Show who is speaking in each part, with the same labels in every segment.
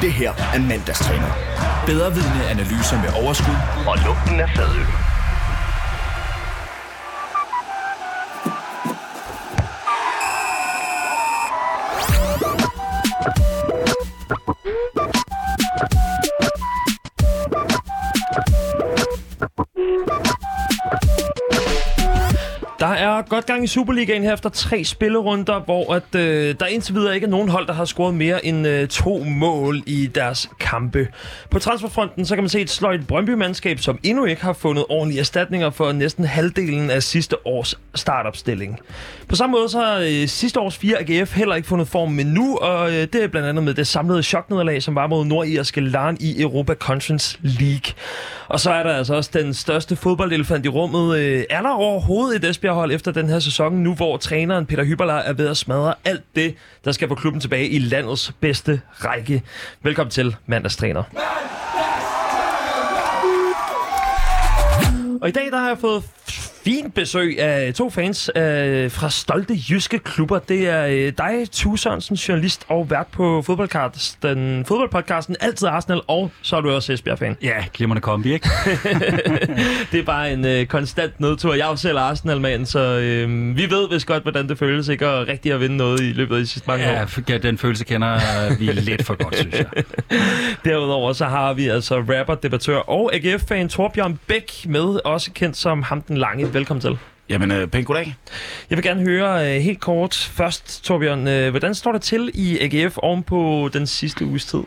Speaker 1: Det her er mandagstræner.
Speaker 2: Bedre vidne analyser med overskud
Speaker 1: Og lugten af fadøl.
Speaker 3: Godt gang i Superligaen her efter tre spillerunder, hvor at, øh, der indtil videre ikke er nogen hold, der har scoret mere end øh, to mål i deres kampe. På transferfronten så kan man se et sløjt Brøndby-mandskab, som endnu ikke har fundet ordentlige erstatninger for næsten halvdelen af sidste års startopstilling. På samme måde så har øh, sidste års 4 AGF heller ikke fundet form endnu, og øh, det er blandt andet med det samlede choknederlag, som var mod nordirske Larn i Europa Conference League. Og så er der altså også den største fodboldelefant i rummet. Øh, er der overhovedet et Esbjerg-hold efter den her sæson, nu hvor træneren Peter Hyberler er ved at smadre alt det, der skal få klubben tilbage i landets bedste række? Velkommen til mandagstræner. Og i dag der har jeg fået fint besøg af to fans øh, fra stolte jyske klubber. Det er øh, dig, Tue Sørensen, journalist og vært på fodboldpodcasten, fodboldpodcasten Altid Arsenal, og så er du også Esbjerg-fan.
Speaker 4: Ja, glimrende kombi, ikke?
Speaker 3: det er bare en øh, konstant nedtur. Jeg er jo selv Arsenal-mand, så øh, vi ved vist godt, hvordan det føles ikke at rigtig at vinde noget i løbet af de sidste mange
Speaker 4: Ja,
Speaker 3: år.
Speaker 4: ja, den følelse kender vi lidt for godt, synes jeg.
Speaker 3: Derudover så har vi altså rapper, debattør og AGF-fan Torbjørn Bæk med, også kendt som ham den lange. Velkommen til.
Speaker 5: Jamen, øh, pænt goddag.
Speaker 3: Jeg vil gerne høre øh, helt kort først, Torbjørn, øh, hvordan står det til i AGF oven på den sidste uges tid?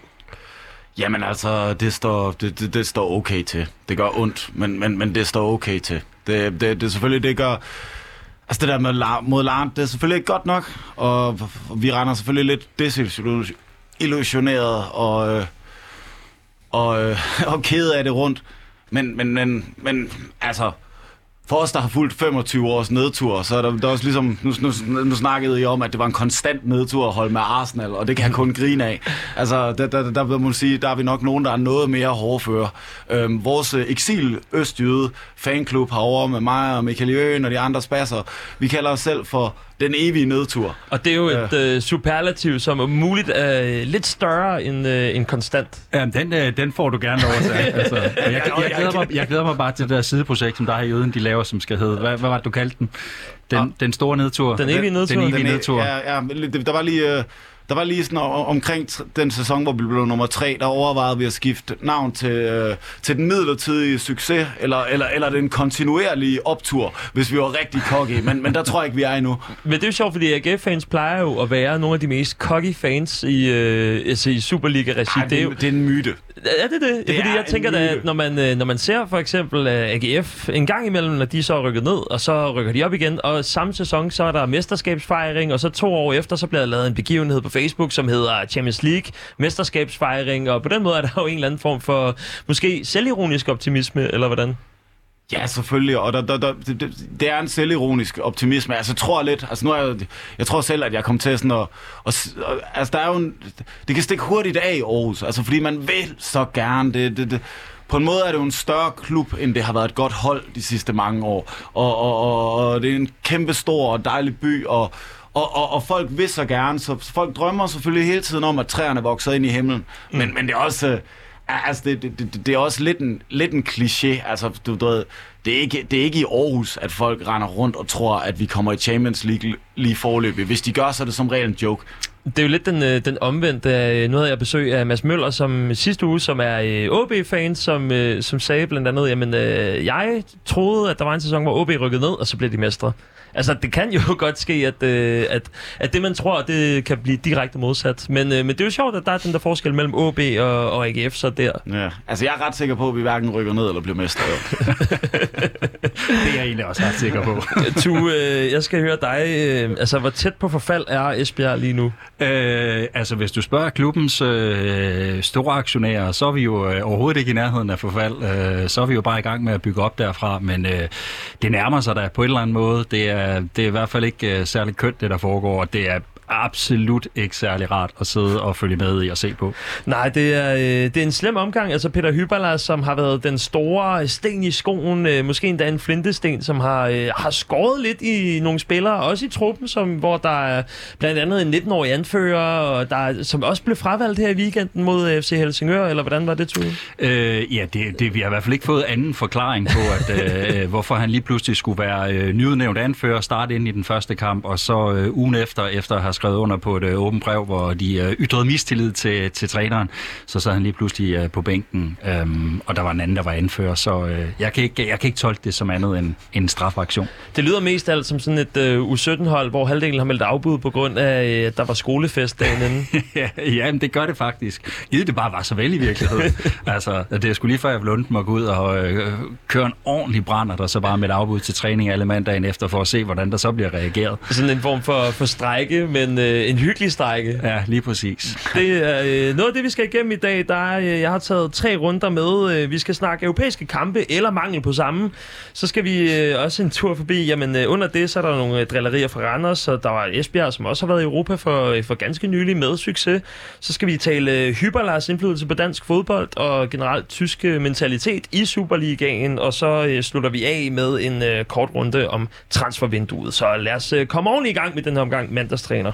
Speaker 5: Jamen altså, det står, det, det, det står okay til. Det gør ondt, men, men, men det står okay til. Det, det, det selvfølgelig, det gør... Altså det der med la- mod Larm, det er selvfølgelig ikke godt nok, og vi render selvfølgelig lidt desillusioneret og, øh, og, øh, og kede af det rundt. Men, men, men, men altså, for os, der har fulgt 25 års nedtur, så er der, der er også ligesom, nu, nu, nu snakkede I om, at det var en konstant nedtur at holde med Arsenal, og det kan jeg kun grine af. Altså, der, der, der vil man sige, der er vi nok nogen, der er noget mere hårdføre. Øhm, vores øh, eksil østjyde fanklub herovre med mig og Michael Jøen og de andre spasser, vi kalder os selv for den evige nedtur.
Speaker 3: Og det er jo et øh, superlativ, som er muligt er lidt større end, øh, end konstant.
Speaker 4: Jamen, den, øh, den får du gerne lov at tage. Altså, jeg, jeg, jeg, glæder mig, jeg glæder mig bare til det der sideprojekt, som der her i Jøden, de laver, som skal hedde, hvad, hvad var det, du kaldte den? Den, den store nedtur.
Speaker 3: Den evige nedtur.
Speaker 4: Den evige
Speaker 5: Den
Speaker 4: nedtur.
Speaker 5: Ja, ja, det- der var lige... Øh, der var lige sådan omkring den sæson, hvor vi blev nummer tre, der overvejede vi at skifte navn til, øh, til den midlertidige succes, eller, eller, eller den kontinuerlige optur, hvis vi var rigtig cocky. Men, men der tror jeg ikke, vi er endnu.
Speaker 3: Men det er jo sjovt, fordi AGF-fans plejer jo at være nogle af de mest cocky fans i, øh, altså i Superliga-regi.
Speaker 5: Ej,
Speaker 3: det er jo,
Speaker 5: det er en myte.
Speaker 3: Er det det?
Speaker 5: Det
Speaker 3: fordi jeg tænker da, at når man, øh, når man ser for eksempel uh, AGF en gang imellem, når de så er rykket ned, og så rykker de op igen, og samme sæson, så er der mesterskabsfejring, og så to år efter, så bliver der lavet en begivenhed på Facebook, som hedder Champions League, mesterskabsfejring, og på den måde er der jo en eller anden form for måske selvironisk optimisme, eller hvordan?
Speaker 5: Ja, selvfølgelig, og der, der, der, det, det, er en selvironisk optimisme. Altså, jeg tror lidt, altså nu er jeg, jeg tror selv, at jeg kom til sådan at, at, at altså der er jo en, det kan stikke hurtigt af i Aarhus, altså fordi man vil så gerne, det, det, det, på en måde er det jo en større klub, end det har været et godt hold de sidste mange år, og, og, og, og det er en kæmpe stor og dejlig by, og, og, og, og folk vil så gerne, så folk drømmer selvfølgelig hele tiden om, at træerne vokser ind i himlen, men, men det er også... Altså, det, det, det, det er også lidt en, lidt en kliché. Altså, du, du ved, det er, ikke, det er ikke i Aarhus, at folk render rundt og tror, at vi kommer i Champions League lige forløbig. Hvis de gør, så er det som regel en joke.
Speaker 3: Det er jo lidt den, øh, den omvendte. Øh, nu havde jeg besøg af Mads Møller som sidste uge, som er øh, OB-fan, som, som sagde blandt andet, jamen jeg troede, at der var en sæson, hvor OB rykkede ned, og så blev de mestre. Altså, det kan jo godt ske, at, øh, at, at det, man tror, det kan blive direkte modsat. Men, øh, men det er jo sjovt, at der er den der forskel mellem OB og, og AGF, så der.
Speaker 5: Ja. Altså, jeg er ret sikker på, at vi hverken rykker ned eller bliver mestre. Jo.
Speaker 4: Det er jeg egentlig også ret sikker på.
Speaker 3: Tu, øh, jeg skal høre dig. Øh, altså, hvor tæt på forfald er Esbjerg lige nu?
Speaker 4: Øh, altså, hvis du spørger klubbens øh, store aktionærer, så er vi jo øh, overhovedet ikke i nærheden af forfald. Øh, så er vi jo bare i gang med at bygge op derfra, men øh, det nærmer sig da på en eller anden måde. Det er, det er i hvert fald ikke øh, særlig kønt, det der foregår, og det er absolut ikke særlig rart at sidde og følge med i og se på.
Speaker 3: Nej, det er, øh, det er en slem omgang. Altså Peter Hyberla, som har været den store sten i skoen, øh, måske endda en flintesten, som har, øh, har skåret lidt i nogle spillere, også i truppen, som, hvor der er blandt andet en 19-årig anfører, og der, er- som også blev fravalgt her i weekenden mod øh, FC Helsingør, eller hvordan var det, Tue?
Speaker 4: Øh, ja, det, det, vi har i hvert fald ikke fået anden forklaring på, at, øh, hvorfor han lige pludselig skulle være øh, nyudnævnt anfører, starte ind i den første kamp, og så øh, ugen efter, efter at have skrevet under på et øh, åbent brev, hvor de øh, ytrede mistillid til, til træneren, så sad han lige pludselig øh, på bænken, øh, og der var en anden, der var anfører, så øh, jeg, kan ikke, jeg kan ikke tolke det som andet end en strafaktion.
Speaker 3: Det lyder mest alt som sådan et øh, U17-hold, hvor halvdelen har meldt afbud på grund af, øh, at der var skolefest dagen inden.
Speaker 4: ja, men det gør det faktisk. Givet det bare var så vel i virkeligheden. altså, det er sgu lige før, jeg ville mig ud og øh, køre en ordentlig brænder, der så bare med et afbud til træning alle mandagen efter, for at se, hvordan der så bliver reageret.
Speaker 3: sådan en form for, for strække, men øh, en hyggelig strække.
Speaker 4: Ja, lige præcis.
Speaker 3: Det er øh, noget af det, vi skal igennem i dag. Der er, øh, jeg har taget tre runder med. Øh, vi skal snakke europæiske kampe eller mangel på samme. Så skal vi øh, også en tur forbi. Jamen, øh, under det, så er der nogle øh, drillerier fra Randers, og der var Esbjerg, som også har været i Europa for, øh, for ganske nylig med succes. Så skal vi tale øh, Hyberlars indflydelse på dansk fodbold og generelt tysk øh, mentalitet i Superligaen. Og så øh, slutter vi af med en øh, kort runde om transfervinduet. Så lad os øh, komme ordentligt i gang med den her omgang mandagstræner.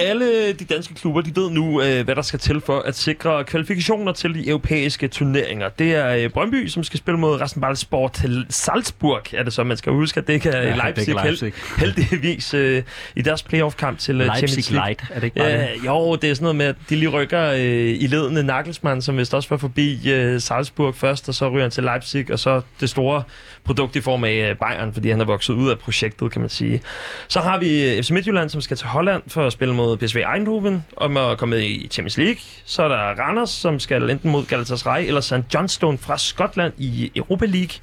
Speaker 3: Alle de danske klubber, de ved nu, øh, hvad der skal til for at sikre kvalifikationer til de europæiske turneringer. Det er øh, Brøndby, som skal spille mod Rasenballsport til Salzburg, er det så, man skal huske, at det er
Speaker 4: Ja,
Speaker 3: ja,
Speaker 4: det
Speaker 3: Leipzig,
Speaker 4: Leipzig.
Speaker 3: Held, heldigvis øh, i deres playoff-kamp til øh, Champions
Speaker 4: Leipzig
Speaker 3: League.
Speaker 4: Light, er det ikke bare
Speaker 3: Ja,
Speaker 4: det?
Speaker 3: jo, det er sådan noget med, at de lige rykker øh, i ledende Nagelsmann, som vist også var forbi øh, Salzburg først, og så ryger han til Leipzig, og så det store produkt i form af øh, Bayern, fordi han er vokset ud af projektet, kan man sige. Så har vi øh, FC Midtjylland, som skal til Holland for at spille mod PSV Eindhoven, om at komme med i Champions League. Så er der Randers, som skal enten mod Galatasaray eller St. Johnstone fra Skotland i Europa League.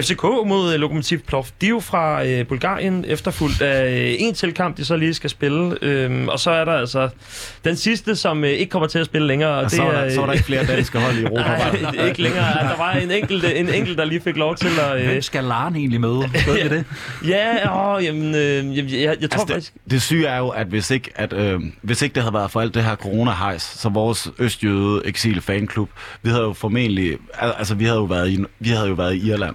Speaker 3: FCK mod øh, Lokomotiv Plovdiv fra øh, Bulgarien, efterfulgt af øh, en til kamp, de så lige skal spille. Øhm, og så er der altså den sidste, som øh, ikke kommer til at spille længere. Og
Speaker 5: Og så, er der, så er der ikke flere danske hold i Europa.
Speaker 3: Nej, ikke længere. Der var en enkelt, en enkelt, der lige fik lov til at... Øh,
Speaker 4: Hvem skal Laren egentlig møde? Ved vi det?
Speaker 3: ja, åh, jamen, øh, jeg, jeg, jeg tror
Speaker 5: Altså,
Speaker 3: faktisk...
Speaker 5: det, det syge er jo, at hvis ikke, at, øh, hvis ikke det havde været for alt det her corona-hejs, så vores østjøde eksil fanklub, vi havde jo formentlig, al- altså vi havde jo været i, vi havde jo været i Irland.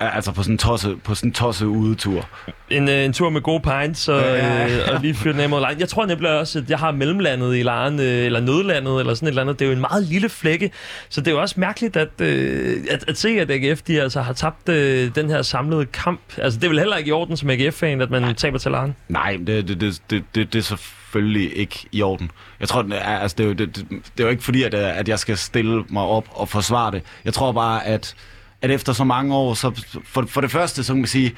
Speaker 5: Al- Altså på sådan en tosse, på sådan en tosse udetur.
Speaker 3: En, øh, en tur med gode pints og,
Speaker 5: Ja.
Speaker 3: øh, og lige fyre den af mod. Jeg tror nemlig også, at jeg har mellemlandet i Lejren, øh, eller nødlandet, eller sådan et eller andet. Det er jo en meget lille flække, så det er jo også mærkeligt at, øh, at, at se, at AGF de altså har tabt øh, den her samlede kamp. Altså, det er vel heller ikke i orden som AGF-fan, at man taber til Lejren.
Speaker 5: Nej, det, det, det, det, det, det er selvfølgelig ikke i orden. Jeg tror, det er, altså, det, er jo, det, det, det er jo ikke fordi, at, øh, at jeg skal stille mig op og forsvare det. Jeg tror bare, at, at efter så mange år, så for, for det første, så kan man sige,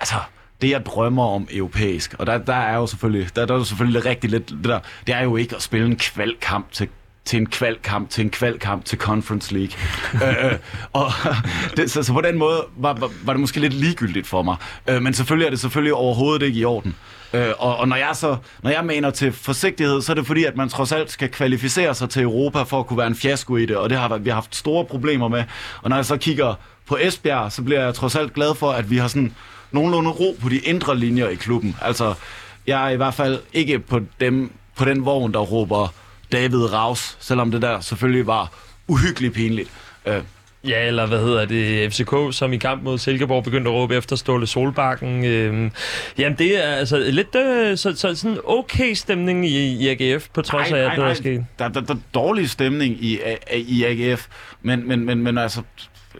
Speaker 5: altså, det jeg drømmer om europæisk, og der, der er jo selvfølgelig, der, der er jo selvfølgelig rigtig lidt det der, det er jo ikke at spille en kvalkamp til til en kvalkamp, til en kvalkamp til Conference League. øh, øh og det, så, så på den måde var, var, var det måske lidt ligegyldigt for mig. Øh, men selvfølgelig er det selvfølgelig overhovedet ikke i orden. Øh, og, og når jeg så når jeg mener til forsigtighed, så er det fordi, at man trods alt skal kvalificere sig til Europa for at kunne være en fiasko i det, og det har vi har haft store problemer med. Og når jeg så kigger på Esbjerg, så bliver jeg trods alt glad for, at vi har sådan nogenlunde ro på de indre linjer i klubben. Altså, jeg er i hvert fald ikke på, dem, på den vogn, der råber David Raus, selvom det der selvfølgelig var uhyggeligt pinligt. Øh,
Speaker 3: Ja, eller hvad hedder det, FCK, som i kamp mod Silkeborg begyndte at råbe efter Ståle Solbakken. Øhm, jamen, det er altså lidt øh, så, så sådan okay stemning i, i AGF, på trods af, at det der er sket.
Speaker 5: Der, der, der er dårlig stemning i, i AGF, men, men, men, men altså,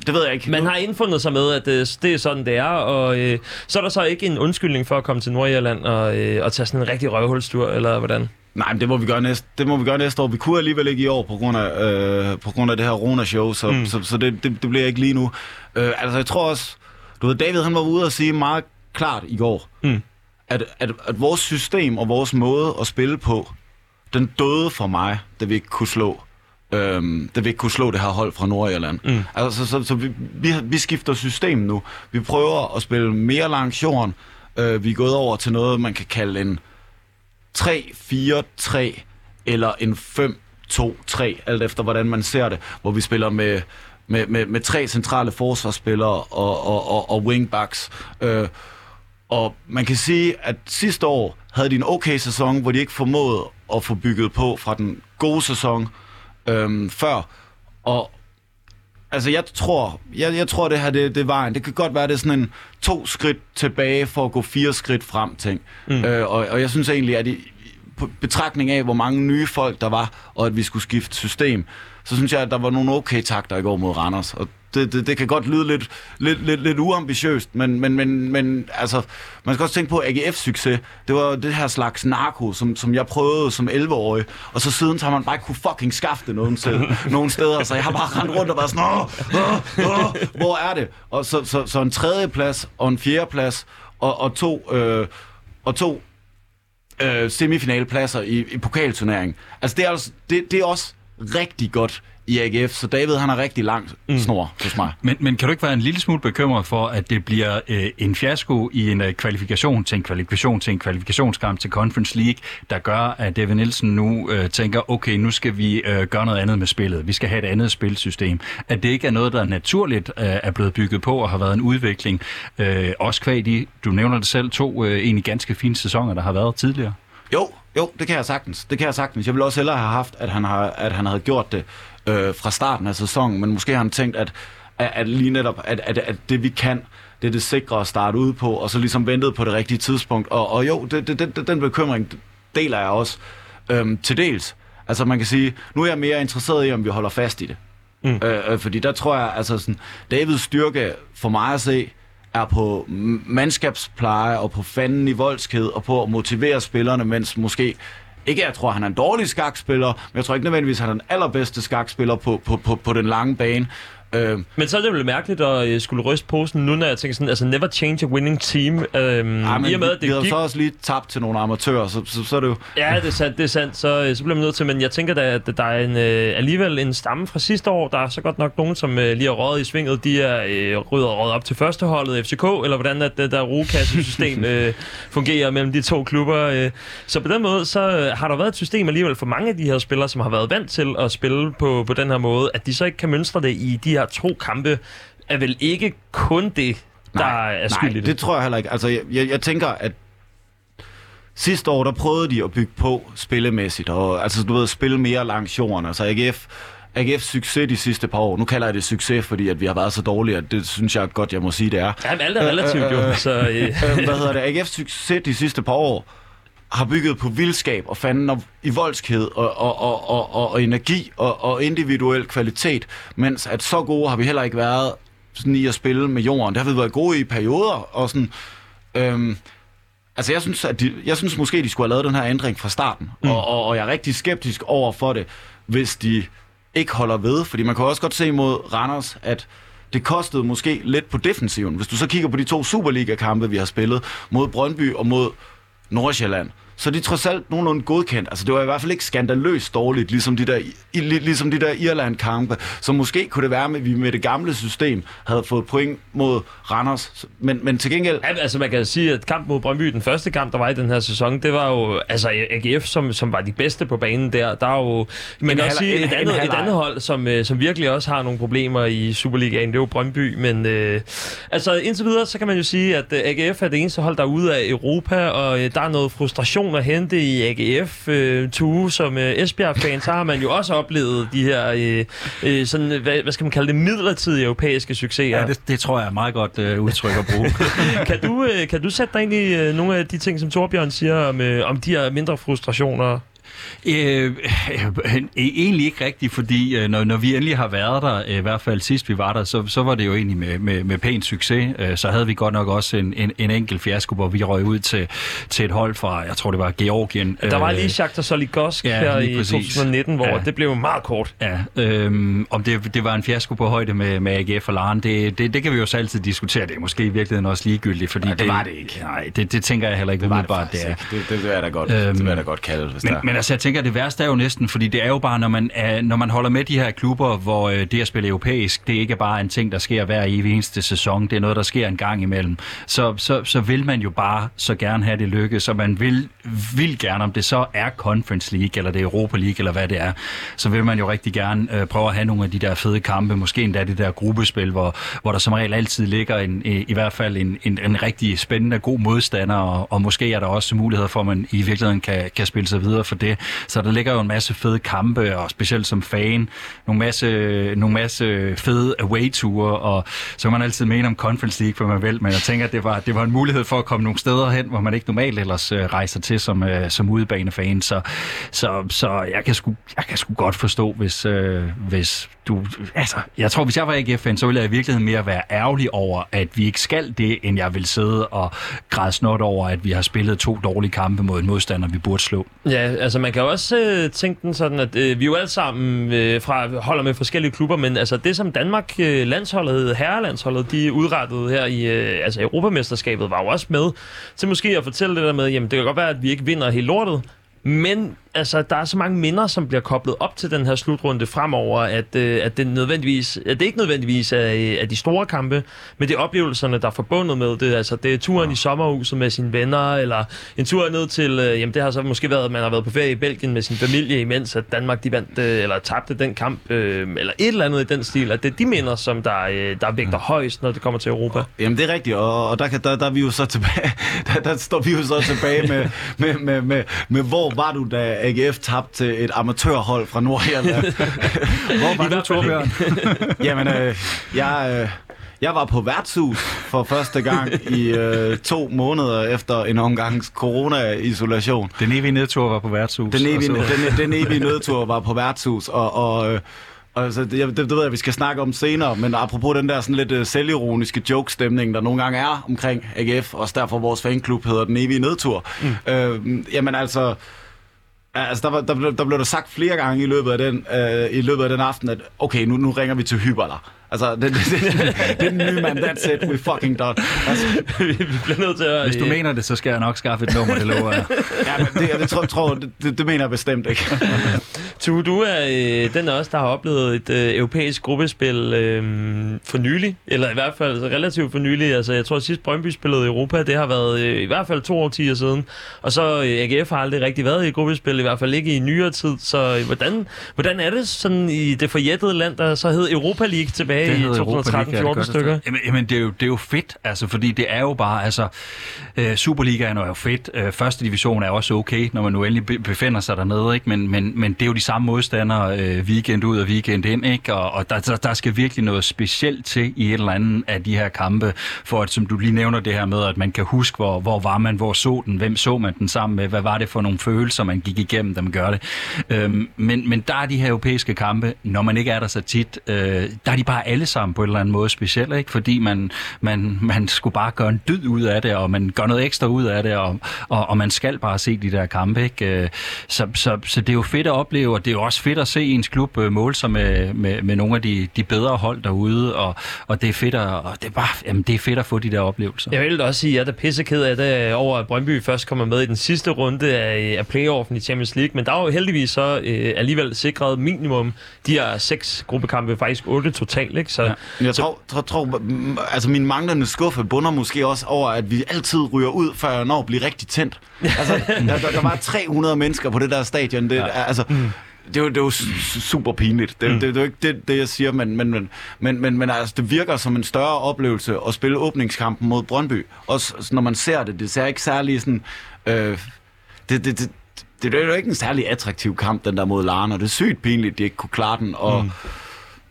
Speaker 5: det ved jeg ikke.
Speaker 3: Man har indfundet sig med, at øh, det er sådan, det er, og øh, så er der så ikke en undskyldning for at komme til Nordjylland og, øh, og tage sådan en rigtig røvhulstur, eller hvordan?
Speaker 5: Nej, men det må vi gøre næste, det må vi gøre næste år. Vi kunne alligevel ikke i år på grund af, øh, på grund af det her Rona-show, så, mm. så, så det, det, det bliver ikke lige nu. Øh, altså, jeg tror også, du ved, David han var ude og sige meget klart i går,
Speaker 3: Mm.
Speaker 5: at, at, at vores system og vores måde at spille på, den døde for mig, da vi ikke kunne slå øhm, da vi ikke kunne slå det her hold fra Nordjylland. Mm. Altså, så, så, så vi, vi, vi skifter system nu. Vi prøver at spille mere langs jorden. Øh, vi er gået over til noget, man kan kalde en 3-4-3 eller en 5-2-3, alt efter hvordan man ser det, hvor vi spiller med, med, med, med tre centrale forsvarsspillere og, og, og, og wingbacks. Øh, og man kan sige, at sidste år havde de en okay sæson, hvor de ikke formåede at få bygget på fra den gode sæson øh, før. Og altså, jeg tror, jeg, jeg tror, det her det, det er vejen. Det kan godt være, det er sådan en to skridt tilbage for at gå fire skridt frem ting. Mm. Øh, og, og jeg synes egentlig, at i, betragtning af, hvor mange nye folk der var, og at vi skulle skifte system, så synes jeg, at der var nogle okay takter i går mod Randers. Og det, det, det kan godt lyde lidt, lidt, lidt, lidt uambitiøst, men, men, men, men altså, man skal også tænke på, at AGF-succes, det var det her slags narko, som, som jeg prøvede som 11-årig, og så siden så har man bare ikke kunne fucking skaffe det nogen, sted, nogen steder, så jeg har bare rendt rundt og været sådan, åh, åh, åh, hvor er det? Og så, så, så en tredje plads og en fjerde plads og, og to, øh, og to øh, semifinalepladser i, i pokalturneringen. Altså det er, altså, det, det er også rigtig godt i AGF, så David han har rigtig langt snor hos mig.
Speaker 4: Men, men kan du ikke være en lille smule bekymret for, at det bliver øh, en fiasko i en øh, kvalifikation til en kvalifikation til en kvalifikationskamp til Conference League, der gør, at David Nielsen nu øh, tænker, okay, nu skal vi øh, gøre noget andet med spillet. Vi skal have et andet spilsystem. At det ikke er noget, der naturligt øh, er blevet bygget på og har været en udvikling. Øh, også kvad i, du nævner det selv, to øh, egentlig ganske fine sæsoner, der har været tidligere.
Speaker 5: Jo, jo, det kan jeg sagtens. Det kan jeg sagtens. Jeg ville også hellere have haft, at han, har, at han havde gjort det øh, fra starten af sæsonen, men måske har han tænkt, at, at, at lige netop, at, at, at det vi kan, det er det sikre at starte ud på, og så ligesom ventet på det rigtige tidspunkt. Og, og jo, det, det, det, den bekymring deler jeg også øhm, til dels. Altså man kan sige, nu er jeg mere interesseret i, om vi holder fast i det. Mm. Øh, øh, fordi der tror jeg, altså sådan, Davids styrke for mig at se, er på mandskabspleje og på fanden i voldsked og på at motivere spillerne, mens måske ikke, jeg tror, han er en dårlig skakspiller, men jeg tror ikke nødvendigvis, han er den allerbedste skakspiller på, på, på, på den lange bane. Øh,
Speaker 3: Men så er det vel mærkeligt at øh, skulle ryste posen nu, når jeg tænker sådan, altså never change a winning team. Øhm,
Speaker 5: ja, men
Speaker 3: I og med,
Speaker 5: vi,
Speaker 3: at
Speaker 5: vi
Speaker 3: det
Speaker 5: havde
Speaker 3: gik...
Speaker 5: så også lige tabt til nogle amatører, så, så, så er det jo...
Speaker 3: Ja, det er sandt, det er sandt. Så, øh, så bliver man nødt til, men jeg tænker da, at der er en, øh, alligevel en stamme fra sidste år. Der er så godt nok nogen, som øh, lige har røget i svinget. De er øh, ryddet røget op til førsteholdet FCK, eller hvordan at det der rugekassesystem øh, fungerer mellem de to klubber. Øh. Så på den måde, så øh, har der været et system alligevel for mange af de her spillere, som har været vant til at spille på, på den her måde, at de så ikke kan mønstre det i de her to kampe, er vel ikke kun det, der er skyld i
Speaker 5: nej,
Speaker 3: det.
Speaker 5: det tror jeg heller ikke. Altså, jeg, jeg, jeg tænker, at sidste år, der prøvede de at bygge på spillemæssigt, og altså, du ved, spille mere langs jorden. Altså, AGF, AGF succes de sidste par år. Nu kalder jeg det succes, fordi at vi har været så dårlige, at det synes jeg godt, jeg må sige, det er.
Speaker 3: Jamen, alt er relativt jo, så... Øh.
Speaker 5: øh, hvad hedder det? AGF succes de sidste par år har bygget på vildskab og fanden og i voldskhed og, og, og, og, og, og energi og, og individuel kvalitet, mens at så gode har vi heller ikke været sådan i at spille med jorden. Det har vi været gode i perioder, og sådan... Øhm, altså, jeg synes, at de, jeg synes måske, de skulle have lavet den her ændring fra starten, mm. og, og, og jeg er rigtig skeptisk over for det, hvis de ikke holder ved, fordi man kan også godt se mod Randers, at det kostede måske lidt på defensiven. Hvis du så kigger på de to Superliga-kampe, vi har spillet mod Brøndby og mod Nordsjælland, så er de trods alt nogenlunde godkendt. Altså, det var i hvert fald ikke skandaløst dårligt, ligesom de der, ligesom de der Irland-kampe. Så måske kunne det være, at vi med det gamle system havde fået point mod Randers. Men, men til gengæld...
Speaker 3: Ja, altså man kan sige, at kamp mod Brøndby, den første kamp, der var i den her sæson, det var jo altså AGF, som, som var de bedste på banen der. Der er jo, man kan også sige,
Speaker 5: en-
Speaker 3: et andet, et andet hold, som, øh, som virkelig også har nogle problemer i Superligaen, det er jo Brøndby. Men øh, altså indtil videre, så kan man jo sige, at øh, AGF er det eneste hold, der er ude af Europa, og øh, der er noget frustration at hente i AGF. Øh, Tue, som øh, Esbjerg-fan, så har man jo også oplevet de her, øh, øh, sådan, hvad, hvad skal man kalde det, midlertidige europæiske succeser.
Speaker 4: Ja, det, det tror jeg er meget godt øh, udtryk at bruge.
Speaker 3: kan, du, øh, kan du sætte dig ind i øh, nogle af de ting, som Torbjørn siger om, øh, om de her mindre frustrationer?
Speaker 4: Øh, øh, egentlig ikke rigtigt, fordi øh, når, når vi endelig har været der, øh, i hvert fald sidst vi var der, så, så var det jo egentlig med, med, med pæn succes. Øh, så havde vi godt nok også en, en, en enkelt fiasko, hvor vi røg ud til, til et hold fra, jeg tror det var Georgien.
Speaker 3: Der var lige Shakhtar Soligosk
Speaker 4: ja,
Speaker 3: her i
Speaker 4: præcis.
Speaker 3: 2019, hvor
Speaker 4: Ja.
Speaker 3: det blev meget kort.
Speaker 4: Ja, øhm, om det, det var en fiasko på højde med, med AGF og Laren, det, det, det kan vi jo så altid diskutere. Det er måske i virkeligheden også ligegyldigt, fordi
Speaker 5: Nej, det var det ikke.
Speaker 4: Nej, det, det tænker jeg heller ikke
Speaker 5: Det var det
Speaker 4: umiddelbart,
Speaker 5: faktisk
Speaker 4: det er.
Speaker 5: Det, det, vil jeg da godt,
Speaker 4: Øhm,
Speaker 5: det vil jeg da godt kalde, hvis
Speaker 4: Men,
Speaker 5: der
Speaker 4: men altså, jeg tænker, det værste er jo næsten, fordi det er jo bare, når man, er, når man holder med de her klubber, hvor øh, det at spille europæisk, det er ikke bare en ting, der sker hver evig eneste sæson, det er noget, der sker en gang imellem. Så, så, så vil man jo bare så gerne have det lykkes, og man vil, vil gerne, om det så er Conference League, eller det er Europa League, eller hvad det er, så vil man jo rigtig gerne øh, prøve at have nogle af de der fede kampe, måske endda det der gruppespil, hvor, hvor der som regel altid ligger en, i, i hvert fald en, en, en rigtig spændende, god modstander, og, og måske er der også muligheder for, at man i virkeligheden kan, kan spille sig videre for det. Så der ligger jo en masse fede kampe, og specielt som fan, nogle masse, nogle masse fede away-ture, og så kan man altid mene om Conference League, for man vil, men jeg tænker, at det var, det var en mulighed for at komme nogle steder hen, hvor man ikke normalt ellers øh, rejser til som, øh, som udebanefan. Så, så, så jeg, kan sgu, jeg kan sgu godt forstå, hvis, øh, hvis du... Altså, jeg tror, hvis jeg var AGF-fan, så ville jeg i virkeligheden mere være ærgerlig over, at vi ikke skal det, end jeg vil sidde og græde snot over, at vi har spillet to dårlige kampe mod en modstander, vi burde slå.
Speaker 3: Ja, altså man kan også øh, tænke den sådan, at øh, vi jo alle sammen øh, fra, holder med forskellige klubber, men altså det som Danmark øh, landsholdet, herrelandsholdet, de udrettede her i øh, altså Europamesterskabet, var jo også med til måske at fortælle det der med, jamen det kan godt være, at vi ikke vinder helt lortet, men altså, der er så mange minder, som bliver koblet op til den her slutrunde fremover, at, øh, at, det, nødvendigvis, at det ikke nødvendigvis er, er de store kampe, men det er oplevelserne, der er forbundet med det. Altså, det er turen ja. i sommerhuset med sine venner, eller en tur ned til, øh, jamen det har så måske været, at man har været på ferie i Belgien med sin familie, imens at Danmark de vandt, øh, eller tabte den kamp, øh, eller et eller andet i den stil. At det er de minder, som der, øh, der vægter ja. højst, når det kommer til Europa.
Speaker 5: Jamen det er rigtigt, og, og der, kan, der, der er vi jo så tilbage, der, der står vi jo så tilbage med, med, med, med, med, hvor var du da AGF tabte til et amatørhold fra Nordjylland.
Speaker 4: Hvor var du, Torbjørn?
Speaker 5: Jamen, øh, jeg, øh, jeg var på værtshus for første gang i øh, to måneder efter en omgangs corona-isolation.
Speaker 4: Den evige nedtur var på værtshus.
Speaker 5: Den evige, den, den evige nedtur var på værtshus, og, og øh, Altså, det, det, det ved jeg, vi skal snakke om senere, men apropos den der sådan lidt uh, selvironiske joke-stemning, der nogle gange er omkring AGF, også derfor vores fanklub hedder Den Evige Nedtur. Mm. Øh, jamen altså, Altså, der, var, der, der blev der sagt flere gange i løbet af den, øh, i løbet af den aften, at okay, nu, nu ringer vi til Hyberler. Altså, det, det, det, det er den nye mand, that's it, we fucking done. Altså,
Speaker 3: vi bliver nødt til at...
Speaker 4: Hvis du mener det, så skal jeg nok skaffe et nummer, det lover jeg.
Speaker 5: ja, men det, det, tror, tror, det, det mener jeg bestemt ikke.
Speaker 3: Tu, du er øh, den også, der har oplevet et øh, europæisk gruppespil øh, for nylig, eller i hvert fald altså, relativt for nylig. Altså, jeg tror, at sidst Brøndby spillede i Europa, det har været øh, i hvert fald to årtier siden. Og så øh, AGF har aldrig rigtig været i et gruppespil, i hvert fald ikke i nyere tid. Så øh, hvordan, hvordan er det sådan i det forjættede land, der så hed Europa League tilbage tilbage i 2013-14 stykker.
Speaker 4: Jamen, jamen det, er jo, det er jo fedt, altså, fordi det er jo bare, altså, øh, Superligaen er jo fedt, øh, første division er også okay, når man nu endelig befinder sig dernede, ikke? Men, men, men det er jo de samme modstandere øh, weekend ud og weekend ind, ikke? Og, og der, der, der skal virkelig noget specielt til i et eller andet af de her kampe, for at, som du lige nævner det her med, at man kan huske, hvor, hvor var man, hvor så den, hvem så man den sammen med, hvad var det for nogle følelser, man gik igennem, da man gør det. Øhm, men, men der er de her europæiske kampe, når man ikke er der så tit, øh, der er de bare alle sammen på en eller anden måde specielle, ikke? fordi man, man, man skulle bare gøre en dyd ud af det, og man gør noget ekstra ud af det, og, og, og man skal bare se de der kampe. Ikke? Øh, så, så, så det er jo fedt at opleve, og det er jo også fedt at se ens klub øh, måle sig med, med, med nogle af de, de bedre hold derude, og, og det er fedt at, og det er bare, jamen, det er fedt at få de der oplevelser.
Speaker 3: Jeg vil også sige, at jeg er pisseked af det øh, over, at Brøndby først kommer med i den sidste runde af, af playoffen i Champions League, men der er jo heldigvis så øh, alligevel sikret minimum de her seks gruppekampe, faktisk otte totalt, ikke? Så,
Speaker 5: ja. Jeg tror, tror, tror, altså min manglende skuffe bunder måske også over, at vi altid ryger ud, før jeg når at blive rigtig tændt. Altså, der, der, der var 300 mennesker på det der stadion. Det, ja. altså, mm det er jo, det er jo super pinligt. Det, mm. det, det, det er jo ikke det, det jeg siger, men, men, men, men, men, men altså, det virker som en større oplevelse at spille åbningskampen mod Brøndby. Også når man ser det. Det ser ikke særlig sådan... Øh, det, det, det, det, det er jo ikke en særlig attraktiv kamp, den der mod Larne, og det er sygt pinligt, at de ikke kunne klare den. Og, mm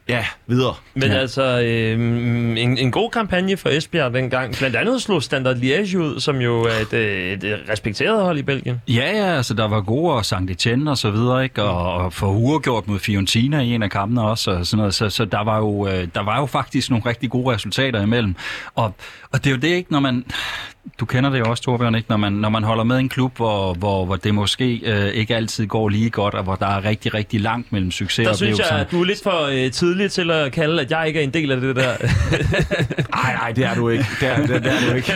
Speaker 5: Ja, videre.
Speaker 3: Men
Speaker 5: ja.
Speaker 3: altså, øh, en, en god kampagne for Esbjerg dengang. Blandt andet slog Standard Liège ud, som jo er et, øh, et, et respekteret hold i Belgien.
Speaker 4: Ja, ja, altså der var gode og Sankt Etienne og så videre, ikke? Og, og for uregjort mod Fiorentina i en af kampene også, og sådan noget. Så, så der, var jo, øh, der var jo faktisk nogle rigtig gode resultater imellem. Og, og det er jo det, ikke, når man du kender det jo også, Torbjørn, ikke? Når, man, når man holder med en klub, hvor, hvor, hvor det måske øh, ikke altid går lige godt, og hvor der er rigtig, rigtig langt mellem succes
Speaker 3: Der
Speaker 4: og
Speaker 3: synes jeg, at du er lidt for øh, tidlig til at kalde, at jeg ikke er en del af det der.
Speaker 5: Nej, nej, det er du ikke. Det er, det, det er du ikke.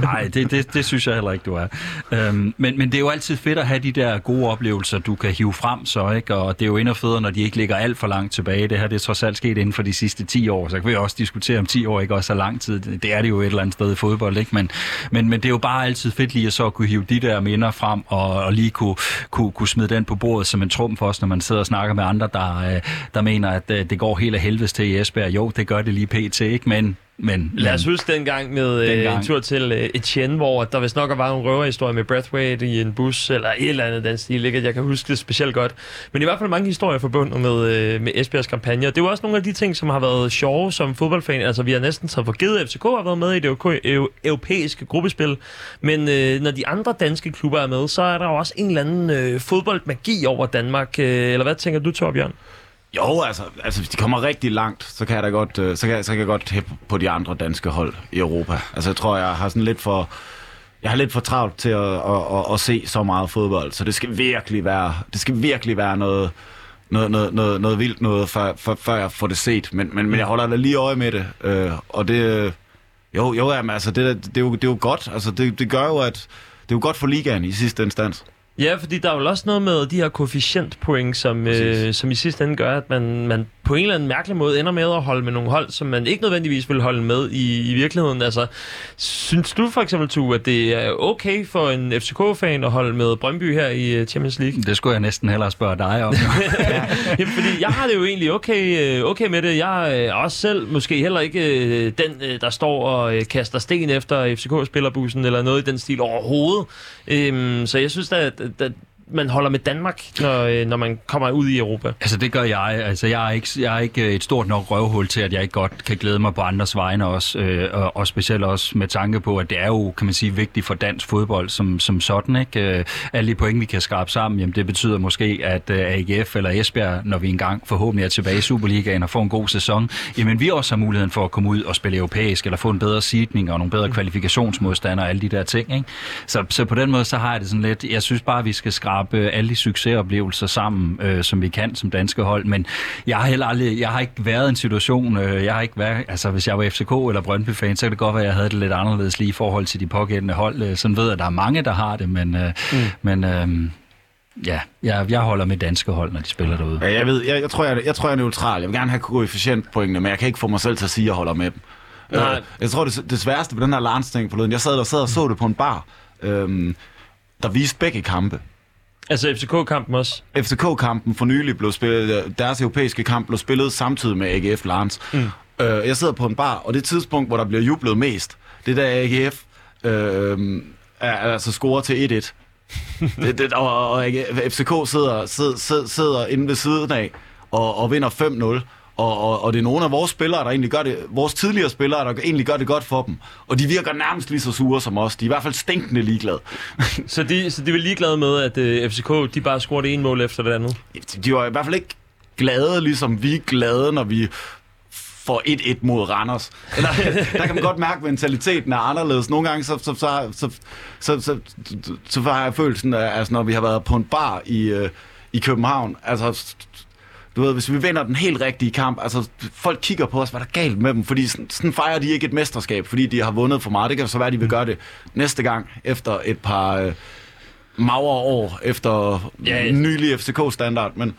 Speaker 4: Nej, det, det, det synes jeg heller ikke, du er. Øhm, men, men det er jo altid fedt at have de der gode oplevelser, du kan hive frem så, ikke? Og det er jo endnu federe, når de ikke ligger alt for langt tilbage. Det her det er trods alt sket inden for de sidste 10 år, så kan vi også diskutere om 10 år ikke også er lang tid. Det er det jo et eller andet sted i fodbold, ikke? Men, men, men det er jo bare altid fedt lige at så kunne hive de der minder frem, og, og lige kunne, kunne, kunne smide den på bordet som en trum for os, når man sidder og snakker med andre, der, øh, der mener, at øh, det går helt af helvedes til i Esbjerg. Jo, det gør det lige pt, ikke? Men, men,
Speaker 3: Lad os huske dengang med øh,
Speaker 4: Dengang.
Speaker 3: en tur til øh, Etienne, hvor der vist nok var en røverhistorie med Breathwaite i en bus, eller et eller andet den stil, ikke? jeg kan huske det specielt godt. Men i hvert fald mange historier forbundet med, øh, med Esbjergs kampagne. Det er jo også nogle af de ting, som har været sjove som fodboldfan. Altså, vi har næsten taget for givet, FCK har været med i det euro- eu- europæiske gruppespil. Men øh, når de andre danske klubber er med, så er der jo også en eller anden øh, fodboldmagi over Danmark. Øh, eller hvad tænker du, Torbjørn?
Speaker 5: Jo, altså, altså hvis de kommer rigtig langt, så kan jeg da godt, øh, så kan, så kan jeg godt hæppe på de andre danske hold i Europa. Altså jeg tror, jeg har sådan lidt for, jeg har lidt for travlt til at, at, at, at se så meget fodbold, så det skal virkelig være, det skal virkelig være noget, noget, noget, noget, noget vildt noget, før, før, før jeg får det set. Men, men, men jeg holder da lige øje med det, øh, og det, jo, jo, jamen, altså, det, det, er jo, det er jo godt. Altså, det, det gør jo, at det er jo godt for ligaen i sidste instans.
Speaker 3: Ja, fordi der er jo også noget med de her koefficientpoint, som, øh,
Speaker 5: Præcis.
Speaker 3: som i sidste ende gør, at man, man på en eller anden mærkelig måde ender med at holde med nogle hold, som man ikke nødvendigvis vil holde med i, i virkeligheden. Altså, synes du for eksempel, Tue, at det er okay for en FCK-fan at holde med Brøndby her i øh, Champions League?
Speaker 4: Det skulle jeg næsten hellere spørge dig om.
Speaker 3: Jamen, fordi jeg har det jo egentlig okay, øh, okay med det. Jeg er også selv måske heller ikke øh, den, øh, der står og øh, kaster sten efter FCK-spillerbussen eller noget i den stil overhovedet. Øhm, så jeg synes, at, the, man holder med Danmark, når, øh, når man kommer ud i Europa.
Speaker 4: Altså det gør jeg. Altså jeg er, ikke, jeg er ikke et stort nok røvhul til, at jeg ikke godt kan glæde mig på andres vegne også. Øh, og, og specielt også med tanke på, at det er jo, kan man sige, vigtigt for dansk fodbold som, som sådan. Ikke? Øh, alle de point, vi kan skrabe sammen, jamen det betyder måske, at øh, AGF eller Esbjerg, når vi engang forhåbentlig er tilbage i Superligaen og får en god sæson, jamen vi også har muligheden for at komme ud og spille europæisk, eller få en bedre seedning og nogle bedre kvalifikationsmodstandere og alle de der ting. Ikke? Så, så på den måde, så har jeg det sådan lidt, jeg synes bare, vi skal skrabe alle de succesoplevelser sammen, øh, som vi kan som danske hold, men jeg har heller aldrig, jeg har ikke været i en situation, øh, jeg har ikke været, altså hvis jeg var FCK eller Brøndby-fan, så kan det godt være, at jeg havde det lidt anderledes lige i forhold til de pågældende hold. Øh, Sådan ved jeg, at der er mange, der har det, men, øh, mm. men øh, ja, jeg, jeg holder med danske hold, når de spiller derude.
Speaker 5: Ja, jeg ved, jeg, jeg, tror, jeg, jeg tror, jeg er neutral. Jeg vil gerne have koefficientpoengene, men jeg kan ikke få mig selv til at sige, at jeg holder med dem.
Speaker 3: Nej.
Speaker 5: Øh, jeg tror, det, det sværeste ved den her Lance-ting forleden, jeg sad der sad og så det på en bar, øhm, der viste begge kampe.
Speaker 3: Altså FCK-kampen også.
Speaker 5: FCK-kampen for nylig blev spillet, deres europæiske kamp blev spillet samtidig med AGF Lance. Mm. Øh, jeg sidder på en bar, og det tidspunkt, hvor der bliver jublet mest, det er da AGF øh, er, altså scorer til 1-1. det, det, og, og AGF FCK sidder, sidder, sidder, sidder inde ved siden af og, og vinder 5-0. Og, og, og det er nogle af vores spillere, der egentlig gør det, vores tidligere spillere, der egentlig gør det godt for dem. Og de virker nærmest lige så sure som os. De er i hvert fald stinkende ligeglade.
Speaker 3: så, de, så de var ligeglade med, at øh, FCK de bare scorede en mål efter det andet?
Speaker 5: De var i hvert fald ikke glade, ligesom vi er glade, når vi for 1-1 mod Randers. Eller, der kan man godt mærke, at mentaliteten er anderledes. Nogle gange så, så, så, så, så, så, så, så har jeg følelsen af, altså, når vi har været på en bar i, øh, i København, altså du ved, hvis vi vinder den helt rigtige kamp, altså, folk kigger på os, hvad er der galt med dem? Fordi sådan, sådan fejrer de ikke et mesterskab, fordi de har vundet for meget. Det kan så være, at de vil gøre det næste gang, efter et par øh, magre år, efter
Speaker 3: Ja.
Speaker 5: ja. nylig FCK-standard, men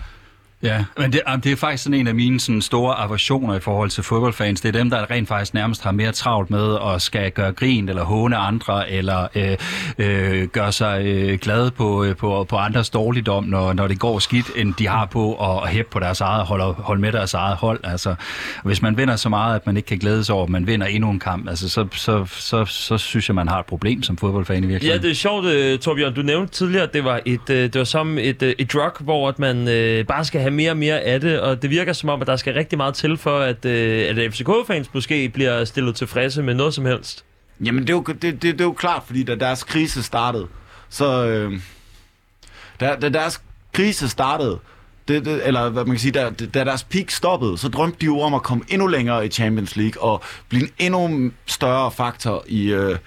Speaker 4: Ja, men det, jamen, det er faktisk sådan en af mine sådan, store aversioner i forhold til fodboldfans. Det er dem, der rent faktisk nærmest har mere travlt med at skal gøre grin eller håne andre, eller øh, øh, gøre sig øh, glade på, øh, på, på andres dårligdom, når, når det går skidt, end de har på at, hæppe på deres eget hold og holde med deres eget hold. Altså, hvis man vinder så meget, at man ikke kan glæde sig over, at man vinder endnu en kamp, altså, så, så, så, så synes jeg, man har et problem som fodboldfan i
Speaker 3: Ja,
Speaker 4: virkeligheden.
Speaker 3: det er sjovt, øh, Torbjørn. Du nævnte tidligere, at det var, et, øh, det var som et, et drug, hvor at man øh, bare skal have mere og mere af det, og det virker som om, at der skal rigtig meget til for, at, øh, at FCK-fans måske bliver stillet tilfredse med noget som helst.
Speaker 5: Jamen, det er jo, det, det, det er jo klart, fordi da deres krise startede, så... Øh, da, da deres krise startede, det, det, eller hvad man kan sige, da, da deres peak stoppede, så drømte de jo om at komme endnu længere i Champions League og blive en endnu større faktor i, øh,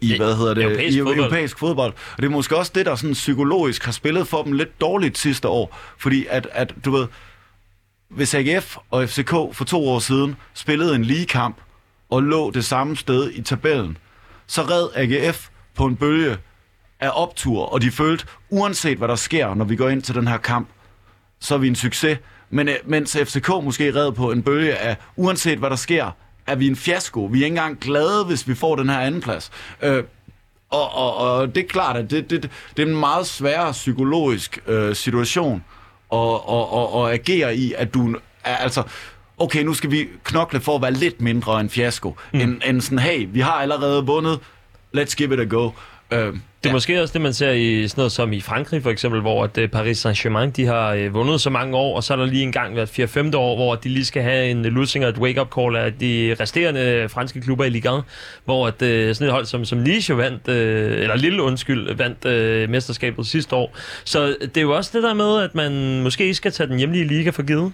Speaker 5: i, hvad hedder det,
Speaker 3: europæisk
Speaker 5: i
Speaker 3: fodbold.
Speaker 5: europæisk fodbold. Og det er måske også det, der sådan psykologisk har spillet for dem lidt dårligt sidste år. Fordi at, at du ved, hvis AGF og FCK for to år siden spillede en ligekamp og lå det samme sted i tabellen, så red AGF på en bølge af optur, og de følte, uanset hvad der sker, når vi går ind til den her kamp, så er vi en succes. Men øh, mens FCK måske red på en bølge af, uanset hvad der sker, er vi en fiasko. Vi er ikke engang glade, hvis vi får den her andenplads. Øh, og, og, og det er klart, at det, det, det er en meget sværere psykologisk øh, situation at, at, at, at agere i, at du er, altså, okay, nu skal vi knokle for at være lidt mindre en fiasko, mm. end, end sådan, hey, vi har allerede vundet, let's give it a go. Øh,
Speaker 3: Det er måske også det, man ser i sådan noget som i Frankrig for eksempel, hvor at øh, Paris Saint-Germain de har øh, vundet så mange år, og så er der lige en gang hvert 4-5 år, hvor de lige skal have en losing og et wake-up call af de resterende franske klubber i Ligue 1, hvor at, øh, sådan et hold som, som Nice vandt, øh, eller Lille undskyld, vandt øh, mesterskabet sidste år. Så det er jo også det der med, at man måske skal tage den hjemlige liga for givet.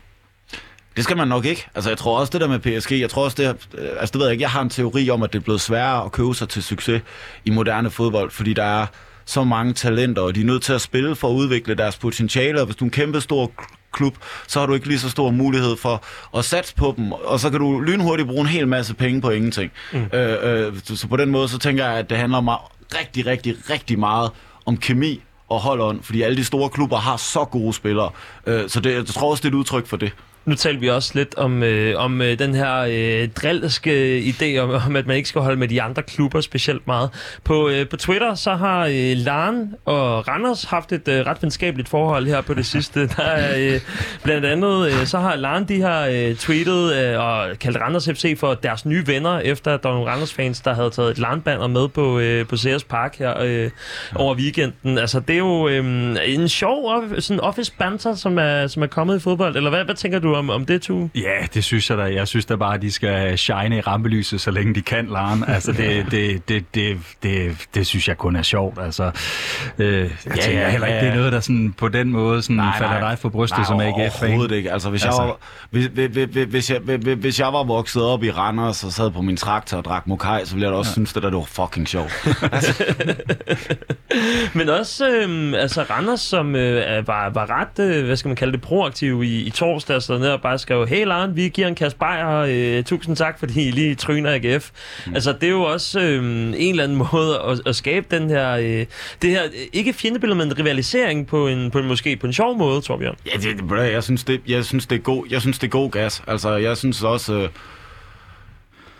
Speaker 5: Det skal man nok ikke. Altså, jeg tror også det der med PSG, jeg tror også det, øh, altså det ved jeg ikke, jeg har en teori om, at det er blevet sværere at købe sig til succes i moderne fodbold, fordi der er så mange talenter, og de er nødt til at spille for at udvikle deres potentiale, og hvis du er en kæmpe stor klub, så har du ikke lige så stor mulighed for at satse på dem, og så kan du lynhurtigt bruge en hel masse penge på ingenting. Mm. Øh, øh, så, så på den måde, så tænker jeg, at det handler meget, rigtig, rigtig, rigtig meget om kemi og holdånd, fordi alle de store klubber har så gode spillere, øh, så det, jeg tror også, det er et udtryk for det.
Speaker 3: Nu talte vi også lidt om, øh, om øh, den her øh, drillske idé om, om, at man ikke skal holde med de andre klubber specielt meget. På, øh, på Twitter så har øh, Laren og Randers haft et øh, ret venskabeligt forhold her på det sidste. Der er øh, blandt andet, øh, så har Laren de har øh, tweetet øh, og kaldt Randers FC for deres nye venner, efter at der var nogle Randers-fans, der havde taget et Laren-banner med på, øh, på Sears Park her øh, over weekenden. Altså det er jo øh, en sjov sådan office banter, som er, som er kommet i fodbold. Eller hvad, hvad tænker du om, om det, Tue?
Speaker 4: Ja, det synes jeg da. Jeg synes da bare, at de skal shine i rampelyset, så længe de kan, Laren. Altså, det, det, det, det, det, det synes jeg kun er sjovt. Altså, øh, jeg
Speaker 5: Ja,
Speaker 4: tænker
Speaker 5: ja,
Speaker 4: heller ikke, det er noget, der sådan, på den måde sådan, nej, falder dig for brystet
Speaker 5: nej,
Speaker 4: som AGF-fan.
Speaker 5: overhovedet ikke. Altså, hvis,
Speaker 4: Altså.
Speaker 5: Jeg var, hvis, hvis, hvis, jeg, hvis, jeg var vokset op i Randers og sad på min traktor og drak mokai, så ville jeg da også ja. synes, det der det var fucking sjovt.
Speaker 3: Men også øh, altså Randers, som øh, var, var ret, øh, hvad skal man kalde det, proaktiv i, i torsdags, og ned og bare skrev, hey Laren, vi giver en kasse bajer, øh, tusind tak, fordi I lige tryner AGF. Mm. Altså, det er jo også øh, en eller anden måde at, at skabe den her, øh, det her, øh, ikke fjendebillede, men rivalisering på en, på en, måske på en sjov måde, Torbjørn.
Speaker 5: ja, det, det, jeg, synes, det, jeg, synes, det er god, jeg synes, det er god gas. Altså, jeg synes også... Øh,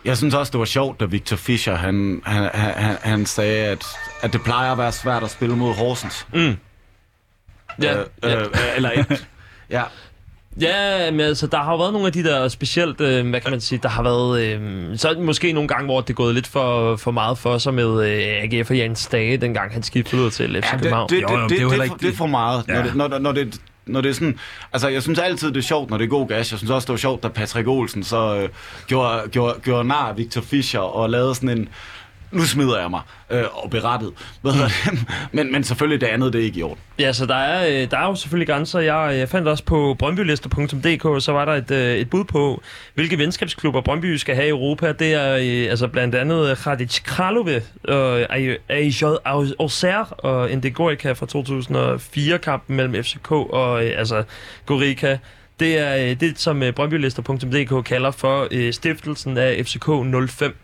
Speaker 5: jeg synes også, det var sjovt, da Victor Fischer, han, han, han, han sagde, at, at det plejer at være svært at spille mod Horsens.
Speaker 3: Mm. Ja,
Speaker 5: øh,
Speaker 3: ja.
Speaker 5: øh, eller. Ja,
Speaker 3: Ja, men altså, der har jo været nogle af de der specielt, øh, hvad kan man sige, der har været, øh, så måske nogle gange, hvor det er gået lidt for, for meget for sig med øh, AGF og Jens Dage, dengang han skiftede ud til FC
Speaker 5: Ja, det,
Speaker 3: København.
Speaker 5: det, det,
Speaker 4: Jo, jo,
Speaker 5: det,
Speaker 4: det er jo
Speaker 5: det, det,
Speaker 4: ikke-
Speaker 5: det er for meget, når,
Speaker 4: Ja.
Speaker 5: det, når, når, det, når det er sådan... Altså, jeg synes altid, det er sjovt, når det er god gas. Jeg synes også, det var sjovt, da Patrick Olsen så øh, gjorde, gjorde, gjorde nar af Victor Fischer og lavede sådan en... Nu smider jeg mig, øh, og berettet. Hvad hedder det? Men, men selvfølgelig det andet, det er ikke i orden.
Speaker 3: Ja, så der er, øh, der er jo selvfølgelig grænser. Jeg, øh, jeg fandt også på brøndbylister.dk, så var der et, øh, et bud på, hvilke venskabsklubber Brøndby skal have i Europa. Det er altså blandt andet Radic Kralove, og AJ Auxerre og Indegorica fra 2004-kampen mellem FCK og altså Gorica. Det er det, som brøndbylister.dk kalder for stiftelsen af FCK 05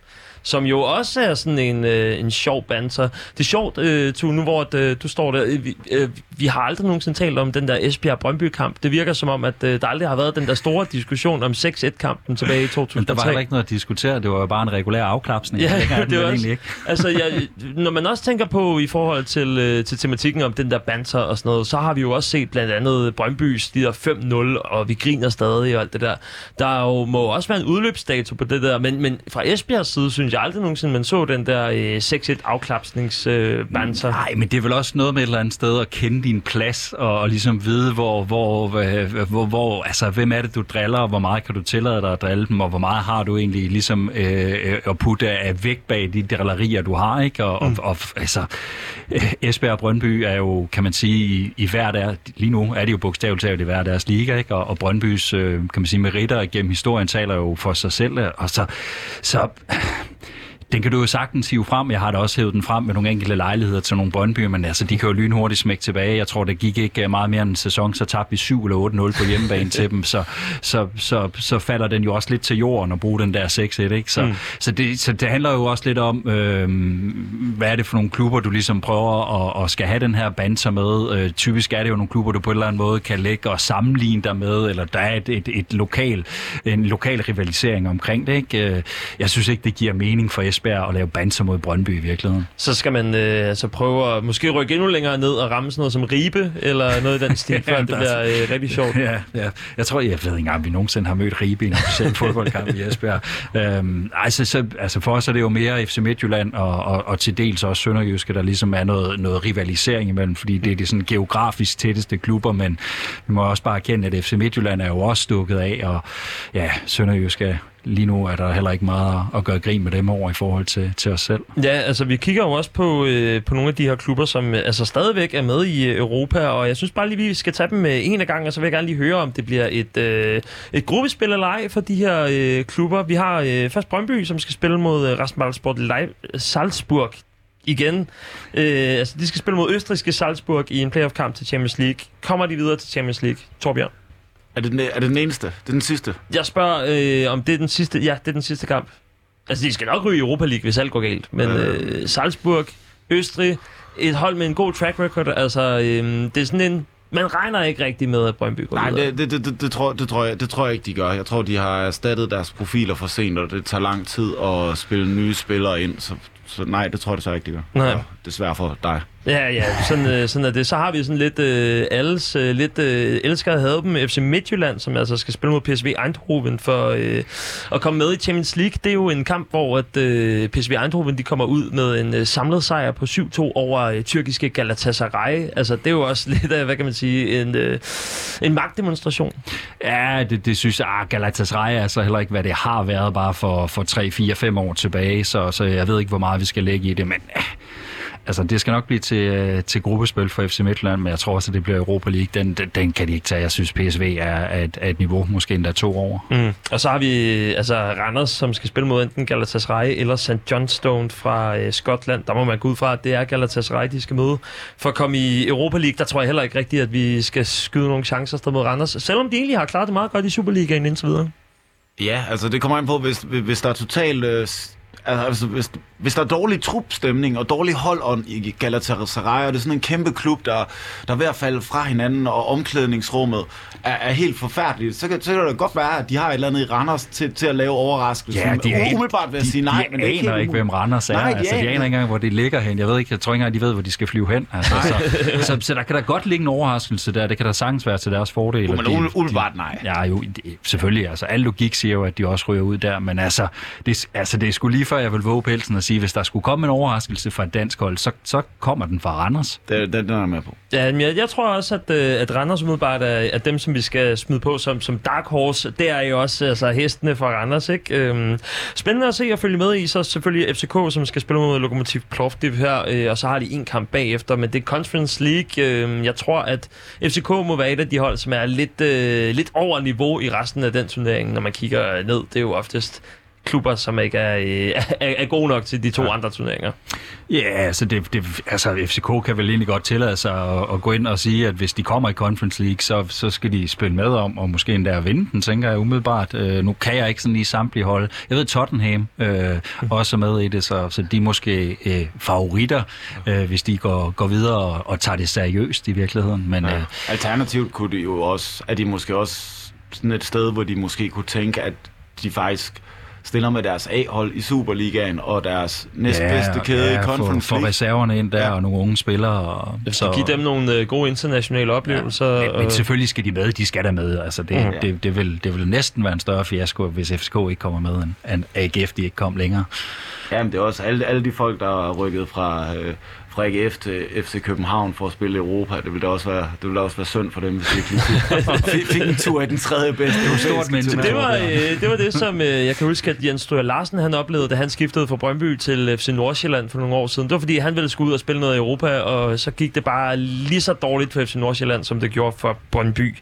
Speaker 3: som jo også er sådan en, øh, en sjov banter. Det er sjovt, øh, Tue, nu hvor at, øh, du står der. Øh, vi, øh, vi har aldrig nogensinde talt om den der Esbjerg-Brøndby-kamp. Det virker som om, at øh, der aldrig har været den der store diskussion om 6-1-kampen tilbage i 2003.
Speaker 4: Men der var heller ikke noget at diskutere. Det var jo bare en regulær afklapsning.
Speaker 3: Ja,
Speaker 4: er
Speaker 3: det
Speaker 4: vel
Speaker 3: var også,
Speaker 4: egentlig ikke.
Speaker 3: altså, jeg, når man også tænker på i forhold til, øh, til tematikken om den der banter og sådan noget, så har vi jo også set blandt andet Brøndbys, de der 5-0, og vi griner stadig og alt det der. Der er jo, må jo også være en udløbsdato på det der, men, men fra Esbjergs side synes jeg aldrig nogensinde, man så den der øh, 6-1 afklapsnings øh.
Speaker 4: Nej, men det er vel også noget med et eller andet sted at kende din plads, og, og ligesom vide, hvor, hvor, hvor, hvor, hvor, altså, hvem er det, du driller, og hvor meget kan du tillade dig at drille dem, og hvor meget har du egentlig ligesom øh, at putte af vægt bag de drillerier, du har, ikke? Og, mm. og, og altså, øh, Esbjerg og Brøndby er jo, kan man sige, i, i hver der, lige nu er de jo bogstaveligt talt i hver deres liga, ikke? Og, og Brøndbys, øh, kan man sige, meritter gennem historien taler jo for sig selv, og så, så den kan du jo sagtens hive frem. Jeg har da også hævet den frem med nogle enkelte lejligheder til nogle Brøndby, men altså, de kan jo lynhurtigt smække tilbage. Jeg tror, det gik ikke øh, meget mere end en sæson, så tabte vi 7 eller 8-0 på hjemmebane til dem, så, så, så, så falder den jo også lidt til jorden at bruge den der 6-1, ikke? Så, mm. så, det, så det handler jo også lidt om, øh, hvad er det for nogle klubber, du ligesom prøver at, at skal have den her banter med. Øh, typisk er det jo nogle klubber, du på en eller anden måde kan lægge og sammenligne dig med, eller der er et, et, et lokal, en lokal rivalisering omkring det, ikke? Øh, Jeg synes ikke, det giver mening for Esbjerg at lave banter mod Brøndby i virkeligheden.
Speaker 3: Så skal man øh, altså prøve at måske rykke endnu længere ned og ramme sådan noget som Ribe, eller noget i den stil, før det bliver øh, rigtig sjovt.
Speaker 4: Ja, ja. Jeg tror, jeg ved ikke engang, om vi nogensinde har mødt Ribe i en officiel fodboldkamp i Esbjerg. Øhm, altså, så, altså for os er det jo mere FC Midtjylland og, og, og til dels også Sønderjyske, der ligesom er noget, noget rivalisering imellem, fordi det er de sådan geografisk tætteste klubber, men vi må også bare erkende, at FC Midtjylland er jo også stukket af, og ja, Sønderjyske lige nu er der heller ikke meget at gøre grin med dem over i forhold til, til os selv.
Speaker 3: Ja, altså vi kigger jo også på, øh, på nogle af de her klubber, som øh, altså stadigvæk er med i øh, Europa, og jeg synes bare lige, vi skal tage dem øh, en af gangen, og så vil jeg gerne lige høre, om det bliver et, øh, et gruppespil eller ej for de her øh, klubber. Vi har øh, først Brøndby, som skal spille mod øh, Rasmus Salzburg igen. Øh, altså, de skal spille mod østriske Salzburg i en playoff-kamp til Champions League. Kommer de videre til Champions League? Torbjørn?
Speaker 5: Er det, den, er det den eneste? Det er den sidste?
Speaker 3: Jeg spørger, øh, om det er den sidste. Ja, det er den sidste kamp. Altså, de skal nok ryge i Europa League, hvis alt går galt. Men øh, Salzburg, Østrig, et hold med en god track record. Altså, øh, det er sådan en... Man regner ikke rigtig med, at Brøndby går
Speaker 5: Nej,
Speaker 3: videre.
Speaker 5: det, det, det, det, det, tror, det, tror jeg, det tror jeg ikke, de gør. Jeg tror, de har erstattet deres profiler for sent, og det tager lang tid at spille nye spillere ind. Så, så nej, det tror jeg så ikke, de gør.
Speaker 3: Nej.
Speaker 5: Ja, desværre for dig.
Speaker 3: Ja, ja, sådan, øh, sådan er det. Så har vi sådan lidt øh, alles øh, lidt øh, elsker at have dem. FC Midtjylland, som altså skal spille mod PSV Eindhoven for øh, at komme med i Champions League. Det er jo en kamp, hvor at, øh, PSV Eindhoven de kommer ud med en øh, samlet sejr på 7-2 over øh, tyrkiske Galatasaray. Altså, det er jo også lidt af, hvad kan man sige, en, øh, en magtdemonstration.
Speaker 4: Ja, det, det synes jeg, ah, Galatasaray er så heller ikke, hvad det har været bare for, for 3, 4, 5 år tilbage, så, så jeg ved ikke, hvor meget vi skal lægge i det, men eh, altså, det skal nok blive til, øh, til gruppespil for FC Midtjylland, men jeg tror også, at det bliver Europa League. Den, den, den kan de ikke tage. Jeg synes, PSV er, er, et, er et niveau, måske endda to over.
Speaker 3: Mm. Og så har vi altså Randers, som skal spille mod enten Galatasaray eller St. Johnstone fra øh, Skotland. Der må man gå ud fra, at det er Galatasaray, de skal møde. For at komme i Europa League, der tror jeg heller ikke rigtigt, at vi skal skyde nogle chancer afsted mod Randers. Selvom de egentlig har klaret det meget godt i Superligaen indtil videre.
Speaker 5: Ja, altså det kommer an på, hvis, hvis der er totalt... Øh, altså hvis, hvis der er dårlig trupstemning og dårlig holdånd i Galatasaray, og det er sådan en kæmpe klub, der, der er ved at falde fra hinanden, og omklædningsrummet er, er helt forfærdeligt, så kan, så kan det godt være, at de har et eller andet i Randers til, til at lave overraskelse.
Speaker 4: Ja, de er
Speaker 5: Umiddelbart vil jeg sige nej,
Speaker 4: de
Speaker 5: men det er ikke
Speaker 4: aner ikke, hvem Randers er.
Speaker 5: Nej, de
Speaker 4: altså, de
Speaker 5: aner
Speaker 4: ikke engang, hvor de ligger hen. Jeg ved ikke, jeg tror ikke engang, de ved, hvor de skal flyve hen. Altså, så, så, så, der kan da godt ligge en overraskelse der. Det kan da sagtens være til deres fordel.
Speaker 5: Men
Speaker 4: de-
Speaker 5: umiddelbart nej.
Speaker 4: Ja, jo, det, selvfølgelig. Altså, al logik siger jo, at de også ryger ud der, men altså, det, altså, det er sgu lige før, jeg vil våge pelsen og sige, hvis der skulle komme en overraskelse fra et dansk hold, så, så kommer den fra Randers.
Speaker 5: Det, den, den er jeg med på.
Speaker 3: Ja, men jeg, jeg tror også, at, øh, at Randers umiddelbart er, er dem, som vi skal smide på som, som dark horse. Det er jo også altså, hestene fra Randers, ikke? Øhm, spændende at se og følge med i. Så selvfølgelig FCK, som skal spille mod Lokomotiv Plovdiv her, øh, og så har de en kamp bagefter. Men det er Conference League. Øh, jeg tror, at FCK må være et af de hold, som er lidt, øh, lidt over niveau i resten af den turnering, når man kigger ned. Det er jo oftest klubber, som ikke er, øh, er, er gode nok til de to ja. andre turneringer.
Speaker 4: Ja, altså, det, det, altså FCK kan vel egentlig godt tillade sig at, at gå ind og sige, at hvis de kommer i Conference League, så, så skal de spille med om, og måske endda at vinde den, tænker jeg umiddelbart. Øh, nu kan jeg ikke sådan lige samtlige hold. Jeg ved, Tottenham øh, også er med i det, så, så de er måske øh, favoritter, øh, hvis de går, går videre og, og tager det seriøst i virkeligheden. Men
Speaker 5: Ja.
Speaker 4: øh,
Speaker 5: Alternativt kunne de jo også, er de måske også sådan et sted, hvor de måske kunne tænke, at de faktisk stiller med deres A-hold i Superligaen og deres næstbedste kæde i Conference
Speaker 4: for, for
Speaker 5: League.
Speaker 4: reserverne ind der,
Speaker 5: Ja.
Speaker 4: og nogle unge spillere. Og,
Speaker 3: Så give dem nogle øh, gode internationale oplevelser.
Speaker 4: Men, men
Speaker 3: og-
Speaker 4: selvfølgelig skal de med, de skal der med. Altså det, mm. det, det, vil, det vil næsten være en større fiasko, hvis FCK ikke kommer med, end, AGF de ikke kom længere.
Speaker 5: Jamen, det er også alle, alle de folk, der er rykket fra, øh, fra prikke F til FC København for at spille i Europa. Det ville da også være, det ville da også være synd for dem, hvis de ikke fik, en tur i den tredje bedste. Det var
Speaker 4: stort, men
Speaker 3: Det var, øh, det var det, som øh, jeg kan huske, at Jens Stryger Larsen han oplevede, da han skiftede fra Brøndby til FC Nordsjælland for nogle år siden. Det var fordi, han ville skulle ud og spille noget i Europa, og så gik det bare lige så dårligt for FC Nordsjælland, som det gjorde for Brøndby.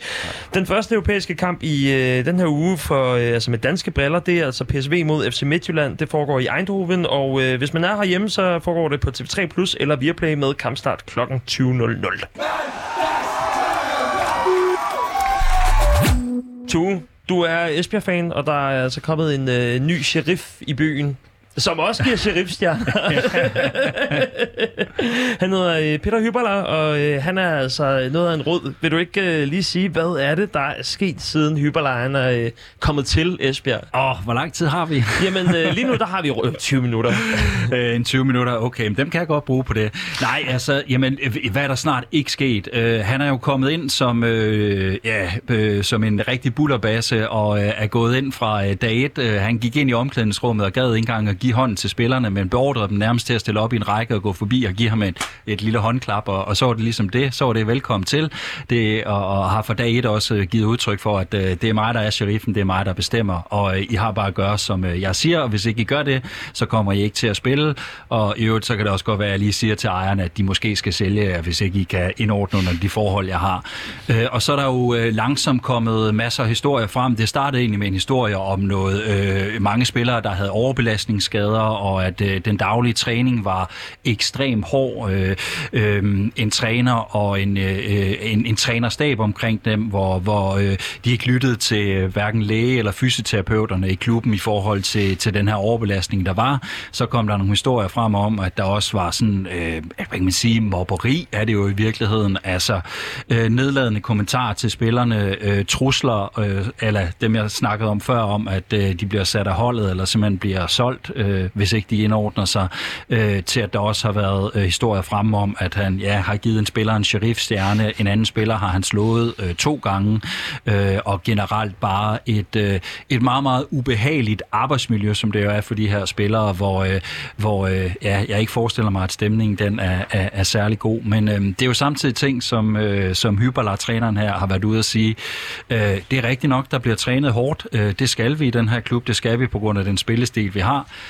Speaker 3: Den første europæiske kamp i øh, den her uge for, øh, altså med danske briller, det er altså PSV mod FC Midtjylland. Det foregår i Eindhoven, og øh, hvis man er herhjemme, så foregår det på TV3 Plus eller Viaplay med kampstart kl. 20.00. Tue, du er Esbjerg-fan, og der er altså kommet en øh, ny sheriff i byen. Som også giver sheriffstjerner. han hedder øh, Peter Hyberler, og øh, han er altså noget af en rød. Vil du ikke øh, lige sige, hvad er det, der er sket siden Hyberler han er kommet til Esbjerg?
Speaker 4: Åh, oh, hvor lang tid har vi?
Speaker 3: Jamen, lige nu der har vi øh, 20 minutter.
Speaker 4: En 20 minutter, okay, men dem kan jeg godt bruge på det. Nej, altså, jamen, hvad er der snart ikke sket? Han er jo kommet ind som, øh, ja, øh, som en rigtig bullerbasse, og øh, er gået ind fra øh, dag et. Uh, han gik ind i omklædningsrummet og gad ikke engang at give hånden til spillerne, men beordrede dem nærmest til at stille op i en række og gå forbi og give ham et, et lille håndklap, og, og så var det ligesom det. Så var det velkommen til. Det, og, og har fra dag et også øh, givet udtryk for, at øh, det er mig, der er sheriffen, det er mig, der bestemmer, og øh, I har bare at gøre, som øh, jeg siger, og hvis ikke I gør det, så kommer I ikke til at spille, og i øvrigt, så kan det også godt være, at jeg lige siger til ejerne, at de måske skal sælge jer, hvis ikke I kan indordne under de forhold, jeg har. Øh, og så er der jo øh, langsomt kommet masser af historier frem. Det startede egentlig med en historie om noget, øh, mange spillere, der havde overbelastningsskader, og at øh, den daglige træning var ekstrem hård. Øh, øh, en træner og en, øh, en, en trænerstab omkring dem, hvor, hvor øh, de ikke lyttede til øh, hverken læge eller fysioterapeuterne i klubben i forhold til, til den her overbelastning, der var. Så kom der nogle historier frem om, at der også var sådan, øh, hvad kan man sige, mobberi er det jo i virkeligheden. Altså øh, nedladende kommentarer til spillerne, øh, trusler, øh, eller dem jeg snakkede om før, om at øh, de bliver sat af holdet, eller simpelthen bliver solgt, øh, øh, hvis ikke de indordner sig, øh, til at der også har været øh, historier frem om, at han ja, har givet en spiller en sheriffstjerne, en anden spiller har han slået øh, to gange, øh, og generelt bare et, øh, et meget, meget ubehageligt arbejdsmiljø, som det jo er for de her spillere, hvor, øh, hvor øh, ja, jeg ikke forestiller mig, at stemningen den er, er, er særlig god. Men øh, det er jo samtidig ting, som, øh, som Hyberlar, træneren her, har været ude at sige. Øh, det er rigtigt nok, der bliver trænet hårdt. Øh, det skal vi i den her klub, det skal vi på grund af den spillestil, vi har.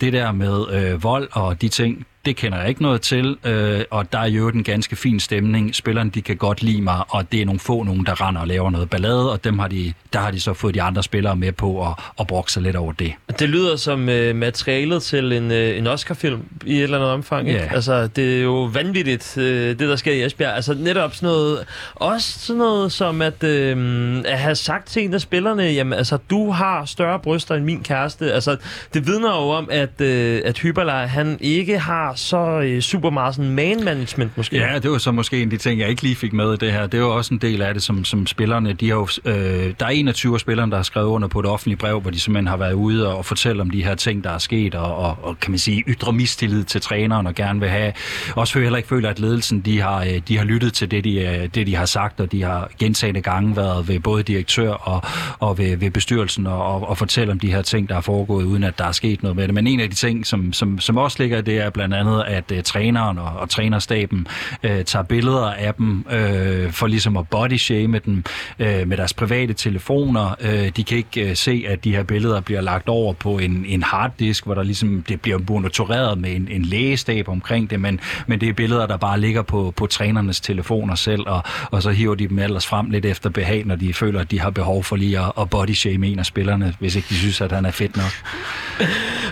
Speaker 4: Det der med øh, vold og de ting, det kender jeg ikke noget til, øh, og der er jo en ganske fin stemning. Spillerne, de kan godt lide mig, og det er nogle få nogen, der render og laver noget ballade, og dem har de, der har de så fået de andre spillere med på at, at brokke sig lidt over det.
Speaker 3: Det lyder som øh, materialet til en, øh, en Oscar-film i et eller andet omfang. Ikke?
Speaker 4: Ja.
Speaker 3: Altså, det er jo vanvittigt, øh, det der sker i Esbjerg. Altså, netop sådan noget, også sådan noget som at, øh, at have sagt til en af spillerne, jamen, altså, du har større bryster end min kæreste. Altså, det vidner jo om, at, øh, at Hyberlej, han ikke har så øh, super meget sådan man-management, måske.
Speaker 4: Ja, det var så måske en af de ting, jeg ikke lige fik med i det her. Det var også en del af det, som, som spillerne, de har jo, øh, der er 21 af spillerne, der har skrevet under på et offentligt brev, hvor de simpelthen har været ude og, og fortælle om de her ting, der er sket, og, og, og kan man sige, ytre mistillid til træneren og gerne vil have, også heller ikke føler, at ledelsen, de har, øh, de har lyttet til det de, øh, det, de har sagt, og de har gentagende gange været ved både direktør og, og ved, ved bestyrelsen og, og, og fortælle om de her ting, der er foregået, uden at der er sket noget med det. Men en af de ting, som, som, som også ligger i det, er blandt andet, at uh, træneren og, og trænerstaben uh, tager billeder af dem uh, for ligesom at bodyshame dem uh, med deres private telefoner. Uh, de kan ikke uh, se, at de her billeder bliver lagt over på en, en harddisk, hvor der ligesom det bliver monitoreret med en, en lægestab omkring det, men, men det er billeder, der bare ligger på, på trænernes telefoner selv, og, og så hiver de dem ellers frem lidt efter behag, når de føler, at de har behov for lige at, at bodyshame en af spillerne, hvis ikke de synes, at han er fedt nok.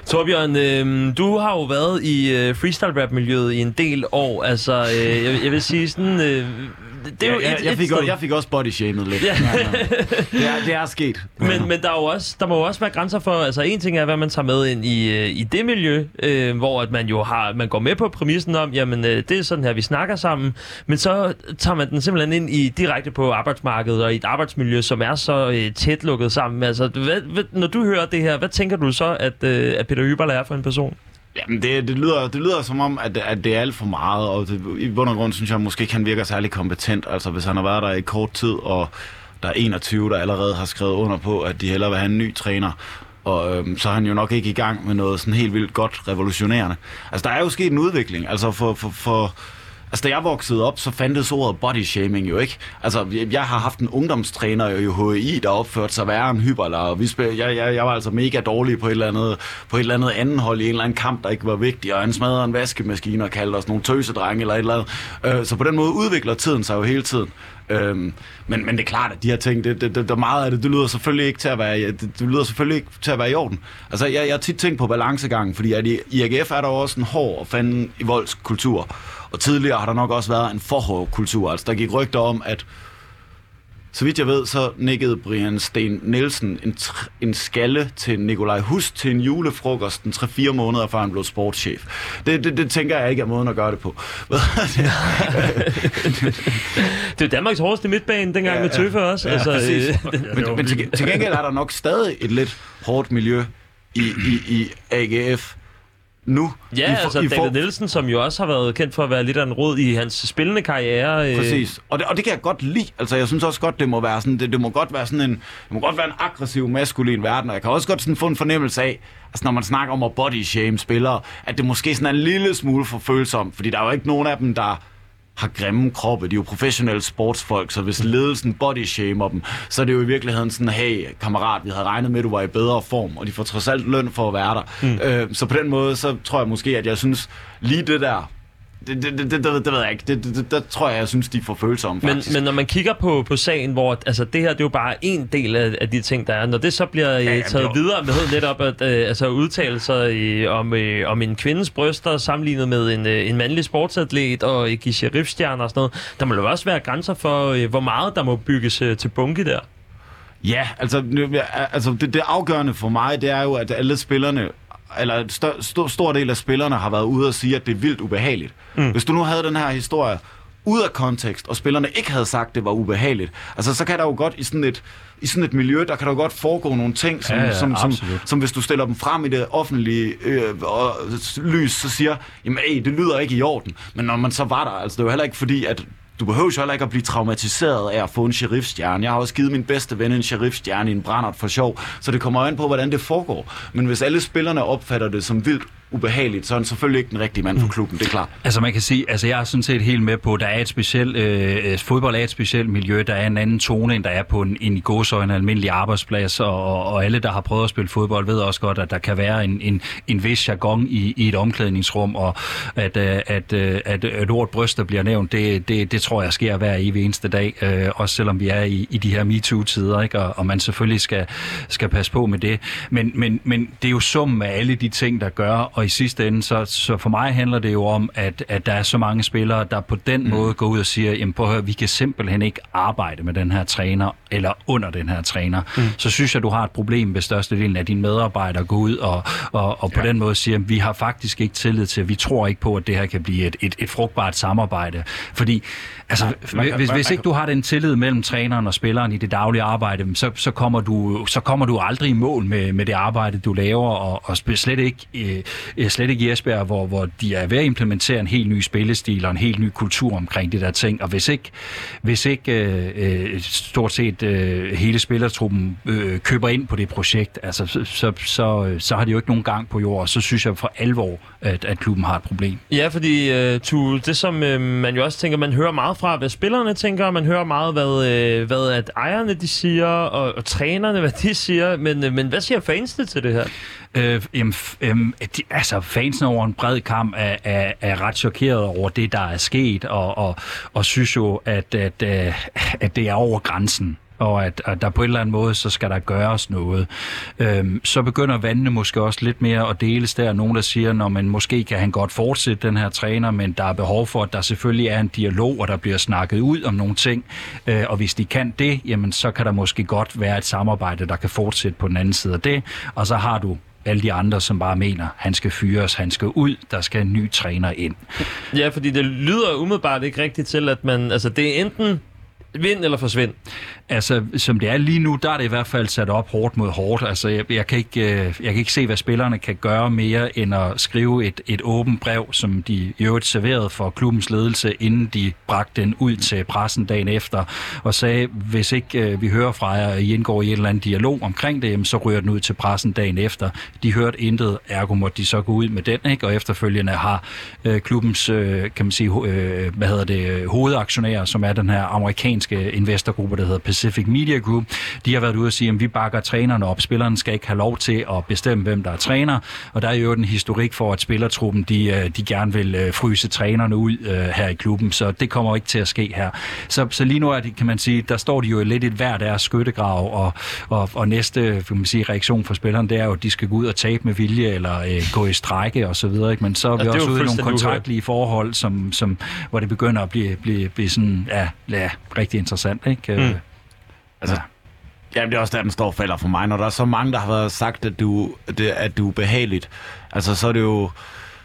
Speaker 3: Torbjørn, øh, du har jo været i øh, freestyle-rap-miljøet i en del år. Altså, øh, jeg, jeg vil sige sådan... Øh, det er jo
Speaker 5: jeg, jeg,
Speaker 3: et,
Speaker 5: jeg,
Speaker 3: et
Speaker 5: fik,
Speaker 3: sted.
Speaker 5: også, jeg fik også body shamed lidt.
Speaker 3: Ja.
Speaker 5: Ja. det, er, det er sket.
Speaker 3: Men, men der, er jo også, der må jo også være grænser for, altså en ting er, hvad man tager med ind i, øh, i det miljø, øh, hvor at man jo har, man går med på præmissen om, jamen øh, det er sådan her, vi snakker sammen, men så tager man den simpelthen ind i direkte på arbejdsmarkedet og i et arbejdsmiljø, som er så øh, tæt lukket sammen. Altså, hvad, hvad, når du hører det her, hvad tænker du så, at, øh, at Peter Hyberl er for en person?
Speaker 5: Jamen, det, det, lyder, det lyder som om, at, at det er alt for meget, og det, i bund og grund synes jeg måske ikke, han virker særlig kompetent. Altså, hvis han har været der i kort tid, og der er 21, der allerede har skrevet under på, at de hellere vil have en ny træner, og øhm, så er han jo nok ikke i gang med noget sådan helt vildt godt revolutionerende. Altså, der er jo sket en udvikling. Altså, for, for, for Altså, da jeg voksede op, så fandtes ordet body shaming jo ikke. Altså, jeg, jeg har haft en ungdomstræner i HI, der opførte sig værre end hyperler, og vi spil, jeg, jeg, jeg var altså mega dårlig på et, eller andet, på et eller andet anden hold i en eller anden kamp, der ikke var vigtig, og han smadrede en vaskemaskine og kaldte os nogle tøsedrenge eller et eller andet. Øh, så på den måde udvikler tiden sig jo hele tiden. Øhm, men, men det er klart, at de her ting, det, det, det, der meget af det, det lyder selvfølgelig ikke til at være, det, det lyder selvfølgelig ikke til at være i orden. Altså, jeg, jeg har tit tænkt på balancegangen, fordi at i, i AGF er der også en hård og fanden i voldskultur. Og tidligere har der nok også været en for hård kultur. Altså, der gik rygter om, at så vidt jeg ved, så nikkede Brian Sten Nielsen en, en skalle til Nikolaj Hus til en julefrokost en 3-4 måneder før han blev sportschef. Det, det, det tænker jeg ikke er måden at gøre det på.
Speaker 3: Det er Danmarks hårdeste midtbane dengang ja, med Tøffe også.
Speaker 5: Ja,
Speaker 3: altså,
Speaker 5: præcis.
Speaker 3: øh,
Speaker 5: men, men til, til gengæld er der nok stadig et lidt hårdt miljø i, i, i AGF nu.
Speaker 3: Ja,
Speaker 5: I for,
Speaker 3: altså
Speaker 5: i
Speaker 3: David Nielsen, som jo også har været kendt for at være lidt af en rod i hans spillende karriere. øh,
Speaker 5: Præcis. Og det, og det kan jeg godt lide. Altså, jeg synes også godt, det må være sådan, det, det må godt være sådan en, det må godt være en aggressiv, maskulin verden, og jeg kan også godt sådan få en fornemmelse af, altså når man snakker om at body shame spillere, at det måske sådan er en lille smule for følsomt, fordi der er jo ikke nogen af dem, der har grimme kroppe. De er jo professionelle sportsfolk, så hvis ledelsen body shamer dem, så er det jo i virkeligheden sådan, hey kammerat, vi havde regnet med, at du var i bedre form, og de får trods alt løn for at være der. Mm. Øh, så på den måde, så tror jeg måske, at jeg synes, lige det der, det, det, det, det, det, det ved jeg ikke. Det, det, det, der tror jeg, jeg synes, de er for følsomme,
Speaker 3: Men,
Speaker 5: faktisk.
Speaker 3: men når man kigger på, på sagen, hvor altså, det her det er jo bare en del af, af de ting, der er. Når det så bliver ja,
Speaker 5: jamen,
Speaker 3: taget
Speaker 5: det
Speaker 3: videre med netop at øh, altså, udtale sig øh, om, øh, om en kvindes bryster sammenlignet med en, øh, en mandlig sportsatlet og øh, give sheriffstjerner og sådan noget, der må jo også være grænser for, øh, hvor meget der må bygges øh, til bunke der.
Speaker 5: Ja, altså, altså det, det afgørende for mig, det er jo, at alle spillerne, eller stør, stor, stor del af spillerne har været ude og sige, at det er vildt ubehageligt. Mm. Hvis du nu havde den her historie ud af kontekst, og spillerne ikke havde sagt, det var ubehageligt, altså så kan der jo godt i sådan et, i sådan et miljø, der kan der jo godt foregå nogle ting, som,
Speaker 4: Ja, ja,
Speaker 5: som, som,
Speaker 4: absolut.
Speaker 5: som hvis du stiller dem frem i det offentlige øh, og, lys, så siger, jamen ey, det lyder ikke i orden. Men når man så var der, altså det jo heller ikke fordi, at du behøver jo heller ikke at blive traumatiseret af at få en sheriffstjerne. Jeg har også givet min bedste ven en sheriffstjerne i en brændert for sjov, så det kommer an på, hvordan det foregår. Men hvis alle spillerne opfatter det som vildt ubehageligt, så er han selvfølgelig ikke den rigtige mand for klubben, det er klart.
Speaker 4: Altså man kan sige, altså jeg er sådan set helt med på, at der er et specielt, øh, fodbold er et specielt miljø, der er en anden tone, end der er på en, en i godsøjne almindelig arbejdsplads, og, og, alle, der har prøvet at spille fodbold, ved også godt, at der kan være en, en, en vis jargon i, i et omklædningsrum, og at, øh, at, øh, at, at ordet bryster bliver nævnt, det, det, det tror jeg sker hver evig eneste dag, øh, også selvom vi er i, i de her MeToo-tider, ikke? Og, og man selvfølgelig skal, skal passe på med det. Men, men, men det er jo summen af alle de ting, der gør, og i sidste ende, så, så for mig handler det jo om, at, at der er så mange spillere, der på den mm. måde går ud og siger, jamen prøv at høre, vi kan simpelthen ikke arbejde med den her træner, eller under den her træner. Mm. Så synes jeg, du har et problem, hvis størstedelen af dine medarbejdere går ud og, og, og på ja. den måde siger, vi har faktisk ikke tillid til, vi tror ikke på, at det her kan blive et, et, et frugtbart samarbejde. Fordi, altså,
Speaker 5: man kan-
Speaker 4: hvis,
Speaker 5: man-
Speaker 4: hvis
Speaker 5: man
Speaker 4: ikke du har den tillid mellem træneren og spilleren i det daglige arbejde, så, så, kommer, du, så kommer du aldrig i mål med, med det arbejde, du laver, og, og slet ikke, øh, Øh, slet ikke i Esbjerg, hvor, hvor de er ved at implementere en helt ny spillestil og en helt ny kultur omkring det der ting. Og hvis ikke, hvis ikke øh, øh, stort set øh, hele spillertruppen øh, køber ind på det projekt, altså, så, så, så, øh, så har de jo ikke nogen gang på jord, og så synes jeg for alvor, at, at klubben har et problem.
Speaker 3: Ja, fordi øh, Tue, det som øh, man jo også tænker, man hører meget fra, hvad spillerne tænker, man hører meget, hvad, øh, hvad at ejerne de siger, og, og trænerne, hvad de siger, men, øh, men hvad siger fansene til det her?
Speaker 4: Øh, jamen, øh, de, altså, fansen over en bred kamp er, er, er ret chokeret over det, der er sket, og, og, og synes jo, at, at, øh, at det er over grænsen og at, at der på en eller anden måde, så skal der gøres noget. Øhm, så begynder vandene måske også lidt mere at deles der. Nogen, der siger, når man måske kan han godt fortsætte den her træner, men der er behov for, at der selvfølgelig er en dialog, og der bliver snakket ud om nogle ting. Øh, og hvis de kan det, jamen så kan der måske godt være et samarbejde, der kan fortsætte på den anden side af det. Og så har du alle de andre, som bare mener, han skal fyres, han skal ud, der skal en ny træner ind.
Speaker 3: Ja, fordi det lyder umiddelbart ikke rigtigt til, at man... Altså, det er enten Vind eller forsvind?
Speaker 4: Altså, som det er lige nu, der er det i hvert fald sat op hårdt mod hårdt. Altså, jeg, jeg, kan, ikke, øh, jeg kan ikke se, hvad spillerne kan gøre mere, end at skrive et, et åbent brev, som de i øvrigt serverede for klubbens ledelse, inden de bragte den ud til pressen dagen efter, og sagde, hvis ikke øh, vi hører fra jer, I indgår i en eller anden dialog omkring det, jamen, så ryger den ud til pressen dagen efter. De hørte intet, ergo måtte de så gå ud med den, ikke? og efterfølgende har øh, klubbens, øh, kan man sige, øh, hvad hedder det, øh, hovedaktionærer, som er den her amerikanske investorgruppe, der hedder Pacific Media Group, de har været ude og sige, at vi bakker trænerne op. Spillerne skal ikke have lov til at bestemme, hvem der er træner. Og der er jo en historik for, at spillertruppen de, øh, de gerne vil øh, fryse trænerne ud øh, her i klubben. Så det kommer ikke til at ske her. Så, så lige nu er det, kan man sige, der står de jo lidt et hver deres skyttegrav, og, og, og næste kan man sige, reaktion for spillerne, det er jo, at de skal gå ud og tabe med vilje, eller øh, gå i strække og så videre. Ikke? Men så er vi ja, også ude i nogle kontraktlige forhold, som, som, hvor det begynder at blive, blive, blive sådan, ja, ja, rigtig interessant. Ikke? Mm.
Speaker 5: Altså, ja. Jamen, det er også der, den står og falder for mig. Når der er så mange, der har været sagt, at du, det, at du er behageligt, altså, så er det jo...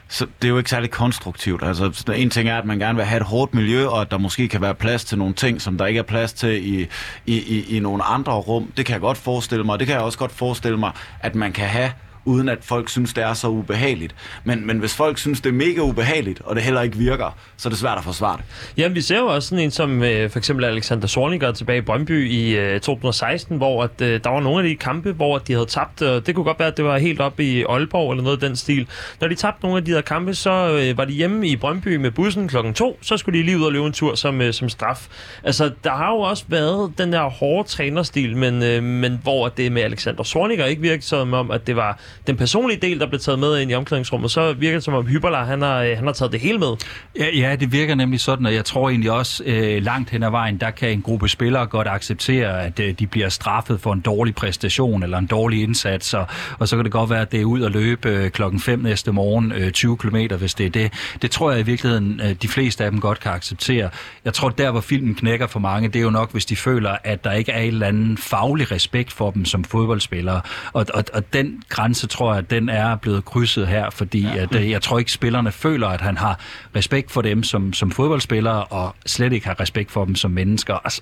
Speaker 5: Så det er jo ikke særlig konstruktivt. Altså, en ting er, at man gerne vil have et hårdt miljø, og at der måske kan være plads til nogle ting, som der ikke er plads til i, i, i, i nogle andre rum. Det kan jeg godt forestille mig. Det kan jeg også godt forestille mig, at man kan have uden at folk synes, det er så ubehageligt. Men, men hvis folk synes, det er mega ubehageligt, og det heller ikke virker, så er det svært at forsvare det.
Speaker 3: Jamen, vi ser jo også sådan en som øh, for eksempel Alexander Sorniger tilbage i Brøndby i øh, 2016, hvor at, øh, der var nogle af de kampe, hvor de havde tabt, og det kunne godt være, at det var helt op i Aalborg eller noget af den stil. Når de tabte nogle af de her kampe, så øh, var de hjemme i Brøndby med bussen klokken to, så skulle de lige ud og løbe en tur som, øh, som straf. Altså, der har jo også været den der hårde trænerstil, men, øh, men hvor det med Alexander Sorniger ikke virkede som om, at det var den personlige del, der blev taget med ind i omklædningsrummet, så virker det som om Hyberla, han har, øh, han har taget det hele med.
Speaker 4: Ja, ja, det virker nemlig sådan, og jeg tror egentlig også øh, langt hen ad vejen, der kan en gruppe spillere godt acceptere, at øh, de bliver straffet for en dårlig præstation eller en dårlig indsats, og, og så kan det godt være, at det er ud at løbe øh, klokken 5 næste morgen, øh, 20 km, hvis det er det. Det tror jeg i virkeligheden, øh, de fleste af dem godt kan acceptere. Jeg tror, der hvor filmen knækker for mange, det er jo nok, hvis de føler, at der ikke er en eller anden faglig respekt for dem som fodboldspillere. Og, og, og den grænse tror jeg, at den er blevet krydset her, fordi ja. at, øh, jeg tror ikke, spillerne føler, at han har respekt for dem som, som fodboldspillere, og slet ikke har respekt for dem som mennesker. Altså,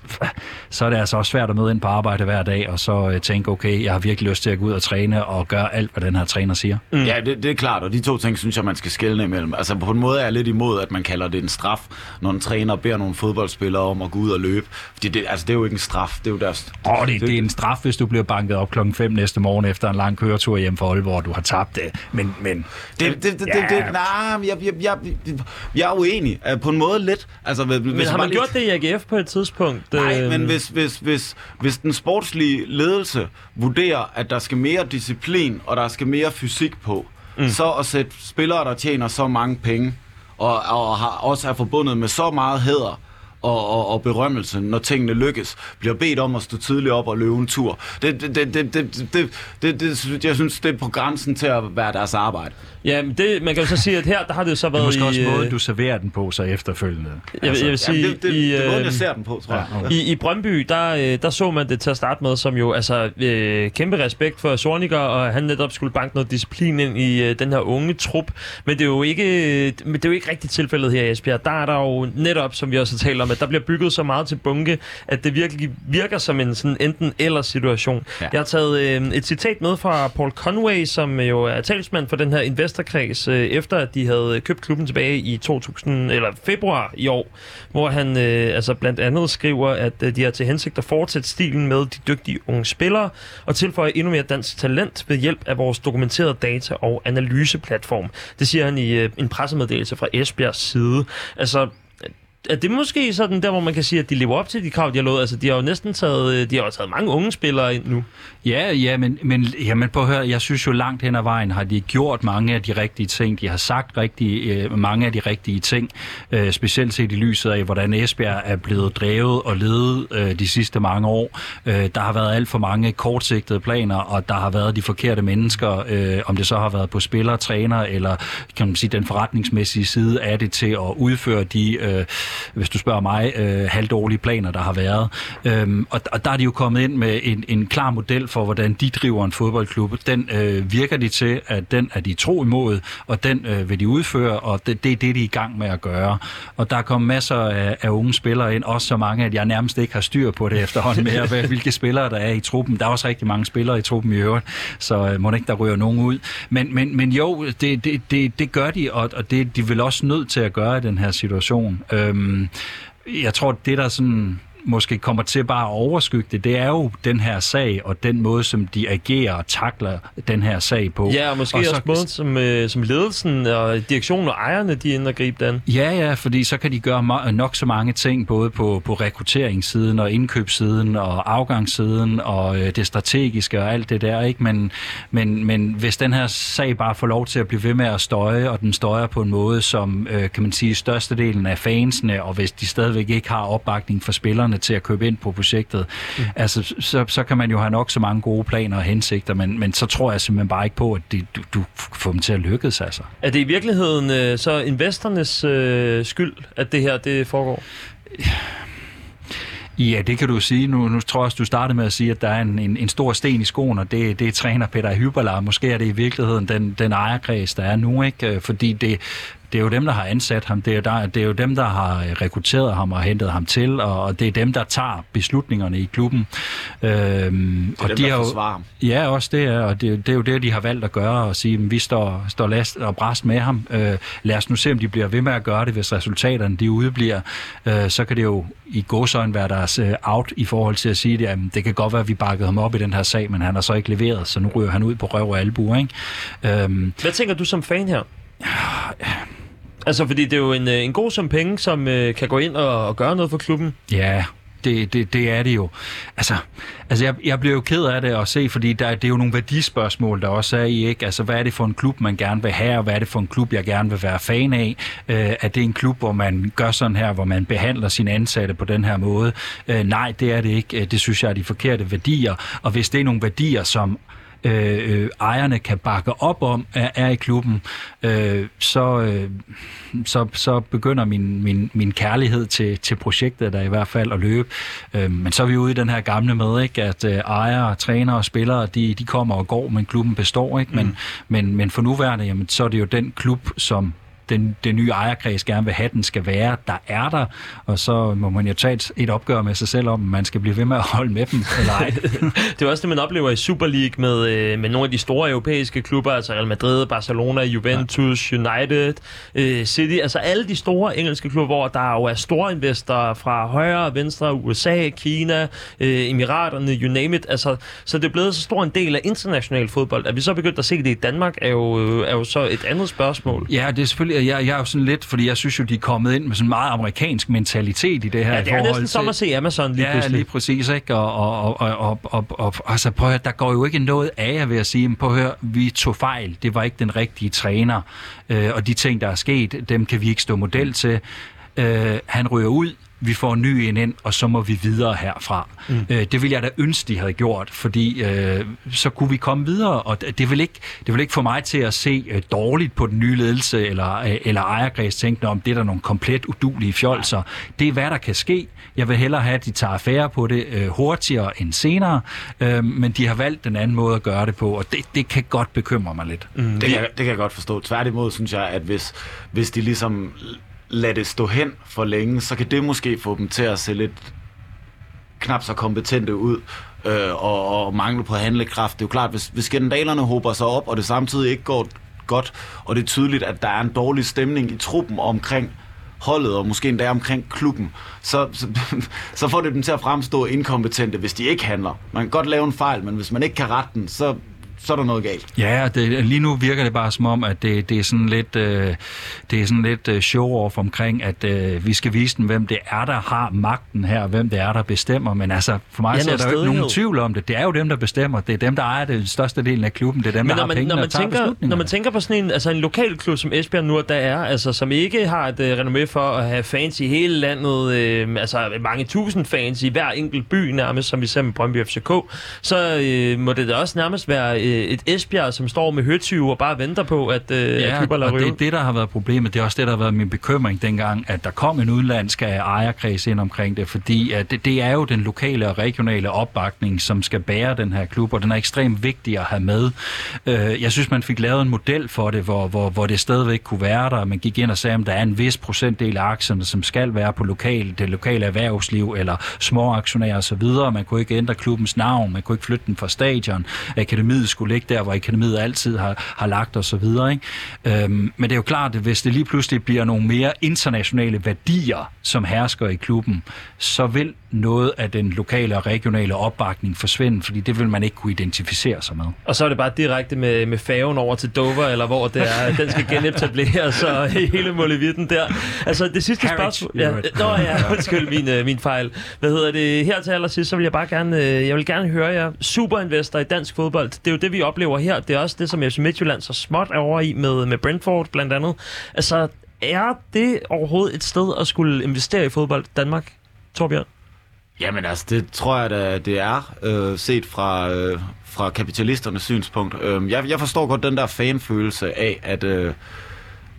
Speaker 4: så er det altså også svært at møde ind på arbejde hver dag, og så øh, tænke, okay, jeg har virkelig lyst til at gå ud og træne og gøre alt, hvad den her træner siger.
Speaker 5: Mm. Ja, det, det er klart, og de to ting synes jeg, man skal skælne imellem. Altså på en måde er jeg lidt imod, at man kalder det en straf, når en træner beder nogle fodboldspillere om at gå ud og løbe. Fordi det, altså, det er jo ikke en straf, det er jo deres...
Speaker 4: Åh, oh, det, det, det er en straf, hvis du bliver banket op klokken 5 næste morgen efter en lang køretur hjem fra Aalborg, du har tabt det. Men, men
Speaker 5: det, det, det, ja. det, det, nej, jeg, jeg, jeg, jeg er uenig. På en måde lidt. Altså,
Speaker 3: hvis men har man gjort det i AGF på et tidspunkt?
Speaker 5: Nej, øh... men hvis, hvis, hvis, hvis den sportslige ledelse vurderer, at der skal mere disciplin, og der skal mere fysik på, mm. så at sætte spillere, der tjener så mange penge, og, og har, også er forbundet med så meget hæder, og, og, og berømmelse, når tingene lykkes, bliver bedt om at stå tidligt op og løbe en tur. Det, det, det, det, det, det, det, det, jeg synes, det er på grænsen til at være deres arbejde.
Speaker 3: Ja, men det, man kan jo så sige, at her der har det jo så været
Speaker 4: det er måske
Speaker 3: i...
Speaker 4: også måden, du serverer den på så efterfølgende.
Speaker 3: Jeg, altså, jeg vil sige,
Speaker 5: jamen, det, det,
Speaker 3: i,
Speaker 5: det er måden, jeg ser den på, tror jeg.
Speaker 3: Ja, okay. I, I Brøndby, der, øh, der så man det til at starte med, som jo altså øh, kæmpe respekt for Sorniger, og han netop skulle banke noget disciplin ind i øh, den her unge trup. Men det er jo ikke, men det er jo ikke rigtigt tilfældet her i Esbjerg. Der er der jo netop, som vi også har talt om, at der bliver bygget så meget til bunke, at det virkelig virker som en sådan enten eller situation. Ja. Jeg har taget øh, et citat med fra Paul Conway, som jo er talsmand for den her investorkreds, øh, efter at de havde købt klubben tilbage i 2000 eller februar i år, hvor han øh, altså blandt andet skriver, at øh, de har til hensigt at fortsætte stilen med de dygtige unge spillere og tilføje endnu mere dansk talent ved hjælp af vores dokumenterede data- og analyseplatform. Det siger han i øh, en pressemeddelelse fra Esbjergs side. Altså, er det måske sådan der, hvor man kan sige, at de lever op til de krav, de har lovet? Altså, de har jo næsten taget, øh, de har jo taget mange unge spillere ind nu.
Speaker 4: Ja, ja, men, men jamen, på at høre, jeg synes jo langt hen ad vejen har de gjort mange af de rigtige ting. De har sagt rigtig, øh, mange af de rigtige ting, øh, specielt set i lyset af, hvordan Esbjerg er blevet drevet og ledet øh, de sidste mange år. Øh, der har været alt for mange kortsigtede planer, og der har været de forkerte mennesker, øh, om det så har været på spillere, træner, eller kan man sige, den forretningsmæssige side af det til at udføre de... Øh, hvis du spørger mig, øh, halvdårlige planer, der har været. Øhm, og, og der er de jo kommet ind med en, en klar model for, hvordan de driver en fodboldklub. Den øh, virker de til, at den er de tro imod, og den øh, vil de udføre, og det, det er det, de er i gang med at gøre. Og der er kommet masser af, af unge spillere ind, også så mange, at jeg nærmest ikke har styr på det efterhånden mere, hvad- hvilke spillere der er i truppen. Der er også rigtig mange spillere i truppen i øvrigt, så øh, må ikke, der ryger nogen ud. Men, men, men jo, det, det, det, det gør de, og, og det de vel også nødt til at gøre i den her situation. Øhm, Øhm, jeg tror, det der sådan måske kommer til bare at overskygge det, det er jo den her sag, og den måde, som de agerer og takler den her sag på.
Speaker 3: Ja, og måske og
Speaker 4: så-
Speaker 3: også måden, som, øh, som ledelsen og direktionen og ejerne, de er inde og gribe den.
Speaker 4: Ja, ja, fordi så kan de gøre nok så mange ting, både på, på rekrutteringssiden og indkøbssiden og afgangssiden og øh, det strategiske og alt det der, ikke? Men, men, men hvis den her sag bare får lov til at blive ved med at støje, og den støjer på en måde, som øh, kan man sige størstedelen af fansene, og hvis de stadigvæk ikke har opbakning for spillerne til at købe ind på projektet, mm. altså, så, så kan man jo have nok så mange gode planer og hensigter, men, men så tror jeg simpelthen bare ikke på, at det, du, du får dem til at lykkes, altså.
Speaker 3: Er det i virkeligheden øh, så investornes øh, skyld, at det her det foregår?
Speaker 4: Ja, det kan du sige. Nu, nu tror jeg også, du startede med at sige, at der er en, en, en stor sten i skoen, og det, det er træner Peter Hyberlar. Måske er det i virkeligheden den, den ejerkreds, der er nu, ikke? Øh, Fordi det, det er jo dem, der har ansat ham. Det er, jo der, det er jo dem, der har øh, rekrutteret ham og hentet ham til, og, og det er dem, der tager beslutningerne i klubben. Øhm,
Speaker 5: Det er
Speaker 4: og
Speaker 5: dem,
Speaker 4: de
Speaker 5: der
Speaker 4: har jo-
Speaker 5: forsvarer ham.
Speaker 4: Ja, også det er, og det, det er jo det, de har valgt at gøre, og sige, at vi står, står last og bræst med ham. Øh, lad os nu se, om de bliver ved med at gøre det, hvis resultaterne de udebliver. Øh, så kan det jo i godsøjne være deres øh, out i forhold til at sige, at jamen, det kan godt være, at vi bakkede ham op i den her sag, men han har så ikke leveret, så nu ryger han ud på røv og albu, ikke? Øhm,
Speaker 3: Hvad tænker du som fan her? Ja. Altså, fordi det er jo en, øh, en god sum penge, som øh, kan gå ind og, og gøre noget for klubben.
Speaker 4: Ja, det, det, det er det jo. Altså, altså jeg, jeg bliver jo ked af det at se, fordi der, det er jo nogle værdispørgsmål, der også er i, ikke? Altså, hvad er det for en klub, man gerne vil have, og hvad er det for en klub, jeg gerne vil være fan af? Øh, er det en klub, hvor man gør sådan her, hvor man behandler sine ansatte på den her måde? Øh, nej, det er det ikke. Øh, det synes jeg er de forkerte værdier. Og hvis det er nogle værdier, som øh, øh, ejerne kan bakke op om, er, er i klubben, øh, så, øh, så, så begynder min, min, min kærlighed til, til projektet der i hvert fald at løbe. Øh, men så er vi ude i den her gamle med, ikke, at øh, ejere, trænere og spillere, de, de kommer og går, men klubben består. Ikke? Men, mm. men, men for nuværende, jamen, så er det jo den klub, som den, den nye ejerkreds gerne vil have, den skal være, der er der, og så må man jo tage et, et opgør med sig selv om, man skal blive ved med at holde med dem, eller ej.
Speaker 3: Det er også det, man oplever i Super League med, øh, med nogle af de store europæiske klubber, altså Real Madrid, Barcelona, Juventus, ja. United, øh, City, altså alle de store engelske klubber, hvor der jo er store investorer fra højre og venstre, USA, Kina, øh, Emiraterne, you name it. Altså, så det er blevet så stor en del af international fodbold. At vi så begyndt at se det i Danmark, er jo, er jo så et andet spørgsmål.
Speaker 4: Ja, det er selvfølgelig, jeg, jeg er jo sådan lidt, fordi jeg synes jo, de er kommet ind med sådan meget amerikansk mentalitet i det her.
Speaker 3: Ja, det er næsten som at se Amazon lige
Speaker 4: ja,
Speaker 3: pludselig.
Speaker 4: lige præcis, ikke? Og, og, og, og, og, og, og altså, prøv at høre, der går jo ikke noget af jer ved at sige, prøv at høre, vi tog fejl, det var ikke den rigtige træner, øh, og de ting, der er sket, dem kan vi ikke stå model til. Øh, han ryger ud, vi får en ny en ind, og så må vi videre herfra. Mm. Øh, det ville jeg da ønske, de havde gjort, fordi øh, så kunne vi komme videre, og det vil ikke, det vil ikke få mig til at se øh, dårligt på den nye ledelse eller, øh, eller ejerkreds tænke, om det er der nogle komplet udulige fjolser. Det er, hvad der kan ske. Jeg vil hellere have, at de tager affære på det øh, hurtigere end senere, øh, men de har valgt den anden måde at gøre det på, og det, det kan godt bekymre mig lidt. Mm.
Speaker 5: Det kan, jeg- det kan jeg godt forstå. Tværtimod synes jeg, at hvis, hvis de ligesom lade det stå hen for længe, så kan det måske få dem til at se lidt knap så kompetente ud øh, og, og mangle på handlekraft. Det er jo klart, hvis, hvis skandalerne hober sig op, og det samtidig ikke går godt, og det er tydeligt, at der er en dårlig stemning i truppen omkring holdet, og måske endda omkring klubben, så, så, så får det dem til at fremstå inkompetente, hvis de ikke handler. Man kan godt lave en fejl, men hvis man ikke kan rette den, så, så er der noget galt.
Speaker 4: Ja, og det, lige nu virker det bare som om, at det, det er sådan lidt, øh, det er sådan lidt øh, show-off omkring, at øh, vi skal vise dem, hvem det er, der har magten her, hvem det er, der bestemmer. Men altså, for mig
Speaker 3: Ja,
Speaker 4: så er der jo ikke nogen tvivl om det. Det er jo dem, der bestemmer. Det er dem, der ejer den største del af klubben. Det er dem,
Speaker 3: Men
Speaker 4: der
Speaker 3: når
Speaker 4: har
Speaker 3: man,
Speaker 4: pengene
Speaker 3: når, man
Speaker 4: og tager
Speaker 3: tænker,
Speaker 4: beslutningerne.
Speaker 3: når man tænker på sådan en, altså en lokal klub som Esbjerg nu, der er, altså, som ikke har et uh, renommé for at have fans i hele landet, øh, altså mange tusind fans i hver enkelt by nærmest, som vi ser med Brøndby FCK, så øh, må det da også nærmest være øh, et Esbjerg, som står med høtyve og bare venter på, at, øh, at klubber lader
Speaker 4: og det er det, der har været problemet. Det er også det, der har været min bekymring dengang, at der kom en udenlandsk ejerkreds ind omkring det, fordi at det, det er jo den lokale og regionale opbakning, som skal bære den her klub, og den er ekstremt vigtig at have med. Øh, jeg synes, man fik lavet en model for det, hvor, hvor, hvor det stadigvæk kunne være der. Man gik ind og sagde, at der er en vis procentdel af aktierne, som skal være på lokal, det lokale erhvervsliv eller små aktionærer osv. Man kunne ikke ændre klubbens navn, man kunne ikke flytte den fra stadion. Akademiet skulle ligge der, hvor akademiet altid har, har lagt osv. Ikke? Øhm, men det er jo klart, at hvis det lige pludselig bliver nogle mere internationale værdier, som hersker i klubben, så vil noget af den lokale og regionale opbakning forsvinde, fordi det vil man ikke kunne identificere sig med.
Speaker 3: Og så er det bare direkte med, med færgen over til Dover, eller hvor det er, den skal genetableres, så hele Molevitten der. Altså det sidste spørgsmål... Ja, nå ja, undskyld min, øh, min fejl. Hvad hedder det? Her til allersidst, så vil jeg bare gerne, øh, jeg vil gerne høre jer. Superinvestor i dansk fodbold, det er jo det, vi oplever her. Det er også det, som FC Midtjylland så småt er over i med, med Brentford blandt andet. Altså, er det overhovedet et sted at skulle investere i fodbold Danmark, Torbjørn?
Speaker 5: Jamen altså, det tror jeg da, det er, øh, set fra, øh, fra kapitalisternes synspunkt. Øh, jeg, jeg forstår godt den der fanfølelse af, at, øh,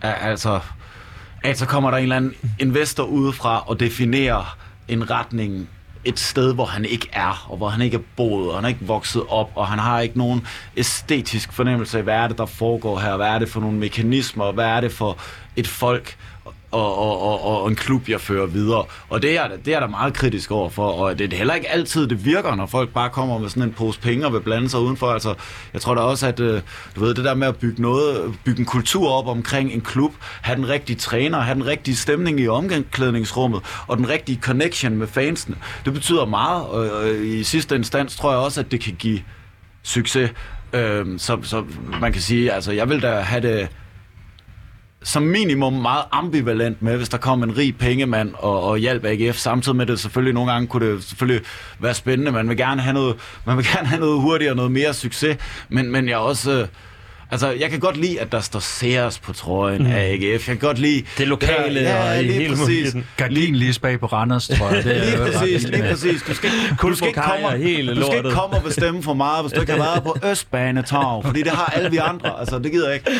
Speaker 5: at, altså, at så kommer der en eller anden investor udefra og definerer en retning et sted, hvor han ikke er, og hvor han ikke er boet, og han er ikke vokset op, og han har ikke nogen æstetisk fornemmelse af, hvad er det, der foregår her, hvad er det for nogle mekanismer, hvad er det for et folk, og, og, og, og en klub, jeg fører videre. Og det er, det er der meget kritisk over for, og det er heller ikke altid, det virker, når folk bare kommer med sådan en pose penge og vil blande sig udenfor. Altså, jeg tror da også, at øh, du ved, det der med at bygge noget, bygge en kultur op omkring en klub, have den rigtige træner, have den rigtige stemning i omklædningsrummet, og den rigtige connection med fansene, det betyder meget, og i sidste instans tror jeg også, at det kan give succes. Øhm, så, så man kan sige, altså jeg vil da have det som minimum meget ambivalent med, hvis der kom en rig pengemand og, og hjalp AGF, samtidig med det selvfølgelig nogle gange kunne det selvfølgelig være spændende. Man vil gerne have noget, man vil gerne have noget hurtigere, noget mere succes, men, men jeg er også... Øh, Altså, jeg kan godt lide, at der står Sears på trøjen mm. af AGF. Jeg kan godt lide...
Speaker 3: Det lokale
Speaker 5: der,
Speaker 3: og i
Speaker 5: lige
Speaker 3: hele
Speaker 5: præcis.
Speaker 3: muligheden.
Speaker 4: Gardin lige bag på Randers, tror jeg. Det er
Speaker 5: Lige præcis, lige præcis. Du skal, ikke- du skal ikke komme,
Speaker 3: hele
Speaker 5: du skal ikke komme og bestemme for meget, hvis du ikke har været på Østbanetorv, fordi det har alle vi andre. Altså, det gider jeg ikke.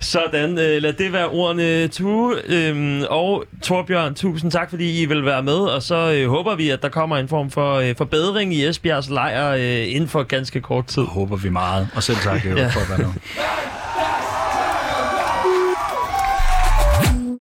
Speaker 3: Sådan, øh, lad det være ordene, Tue øhm, og Torbjørn. Tusind tak, fordi I vil være med, og så øh, håber vi, at der kommer en form for øh, forbedring i Esbjergs lejr øh, inden for ganske kort tid.
Speaker 4: Håber vi meget. Og selv tak,
Speaker 3: Ja.
Speaker 4: for at være med.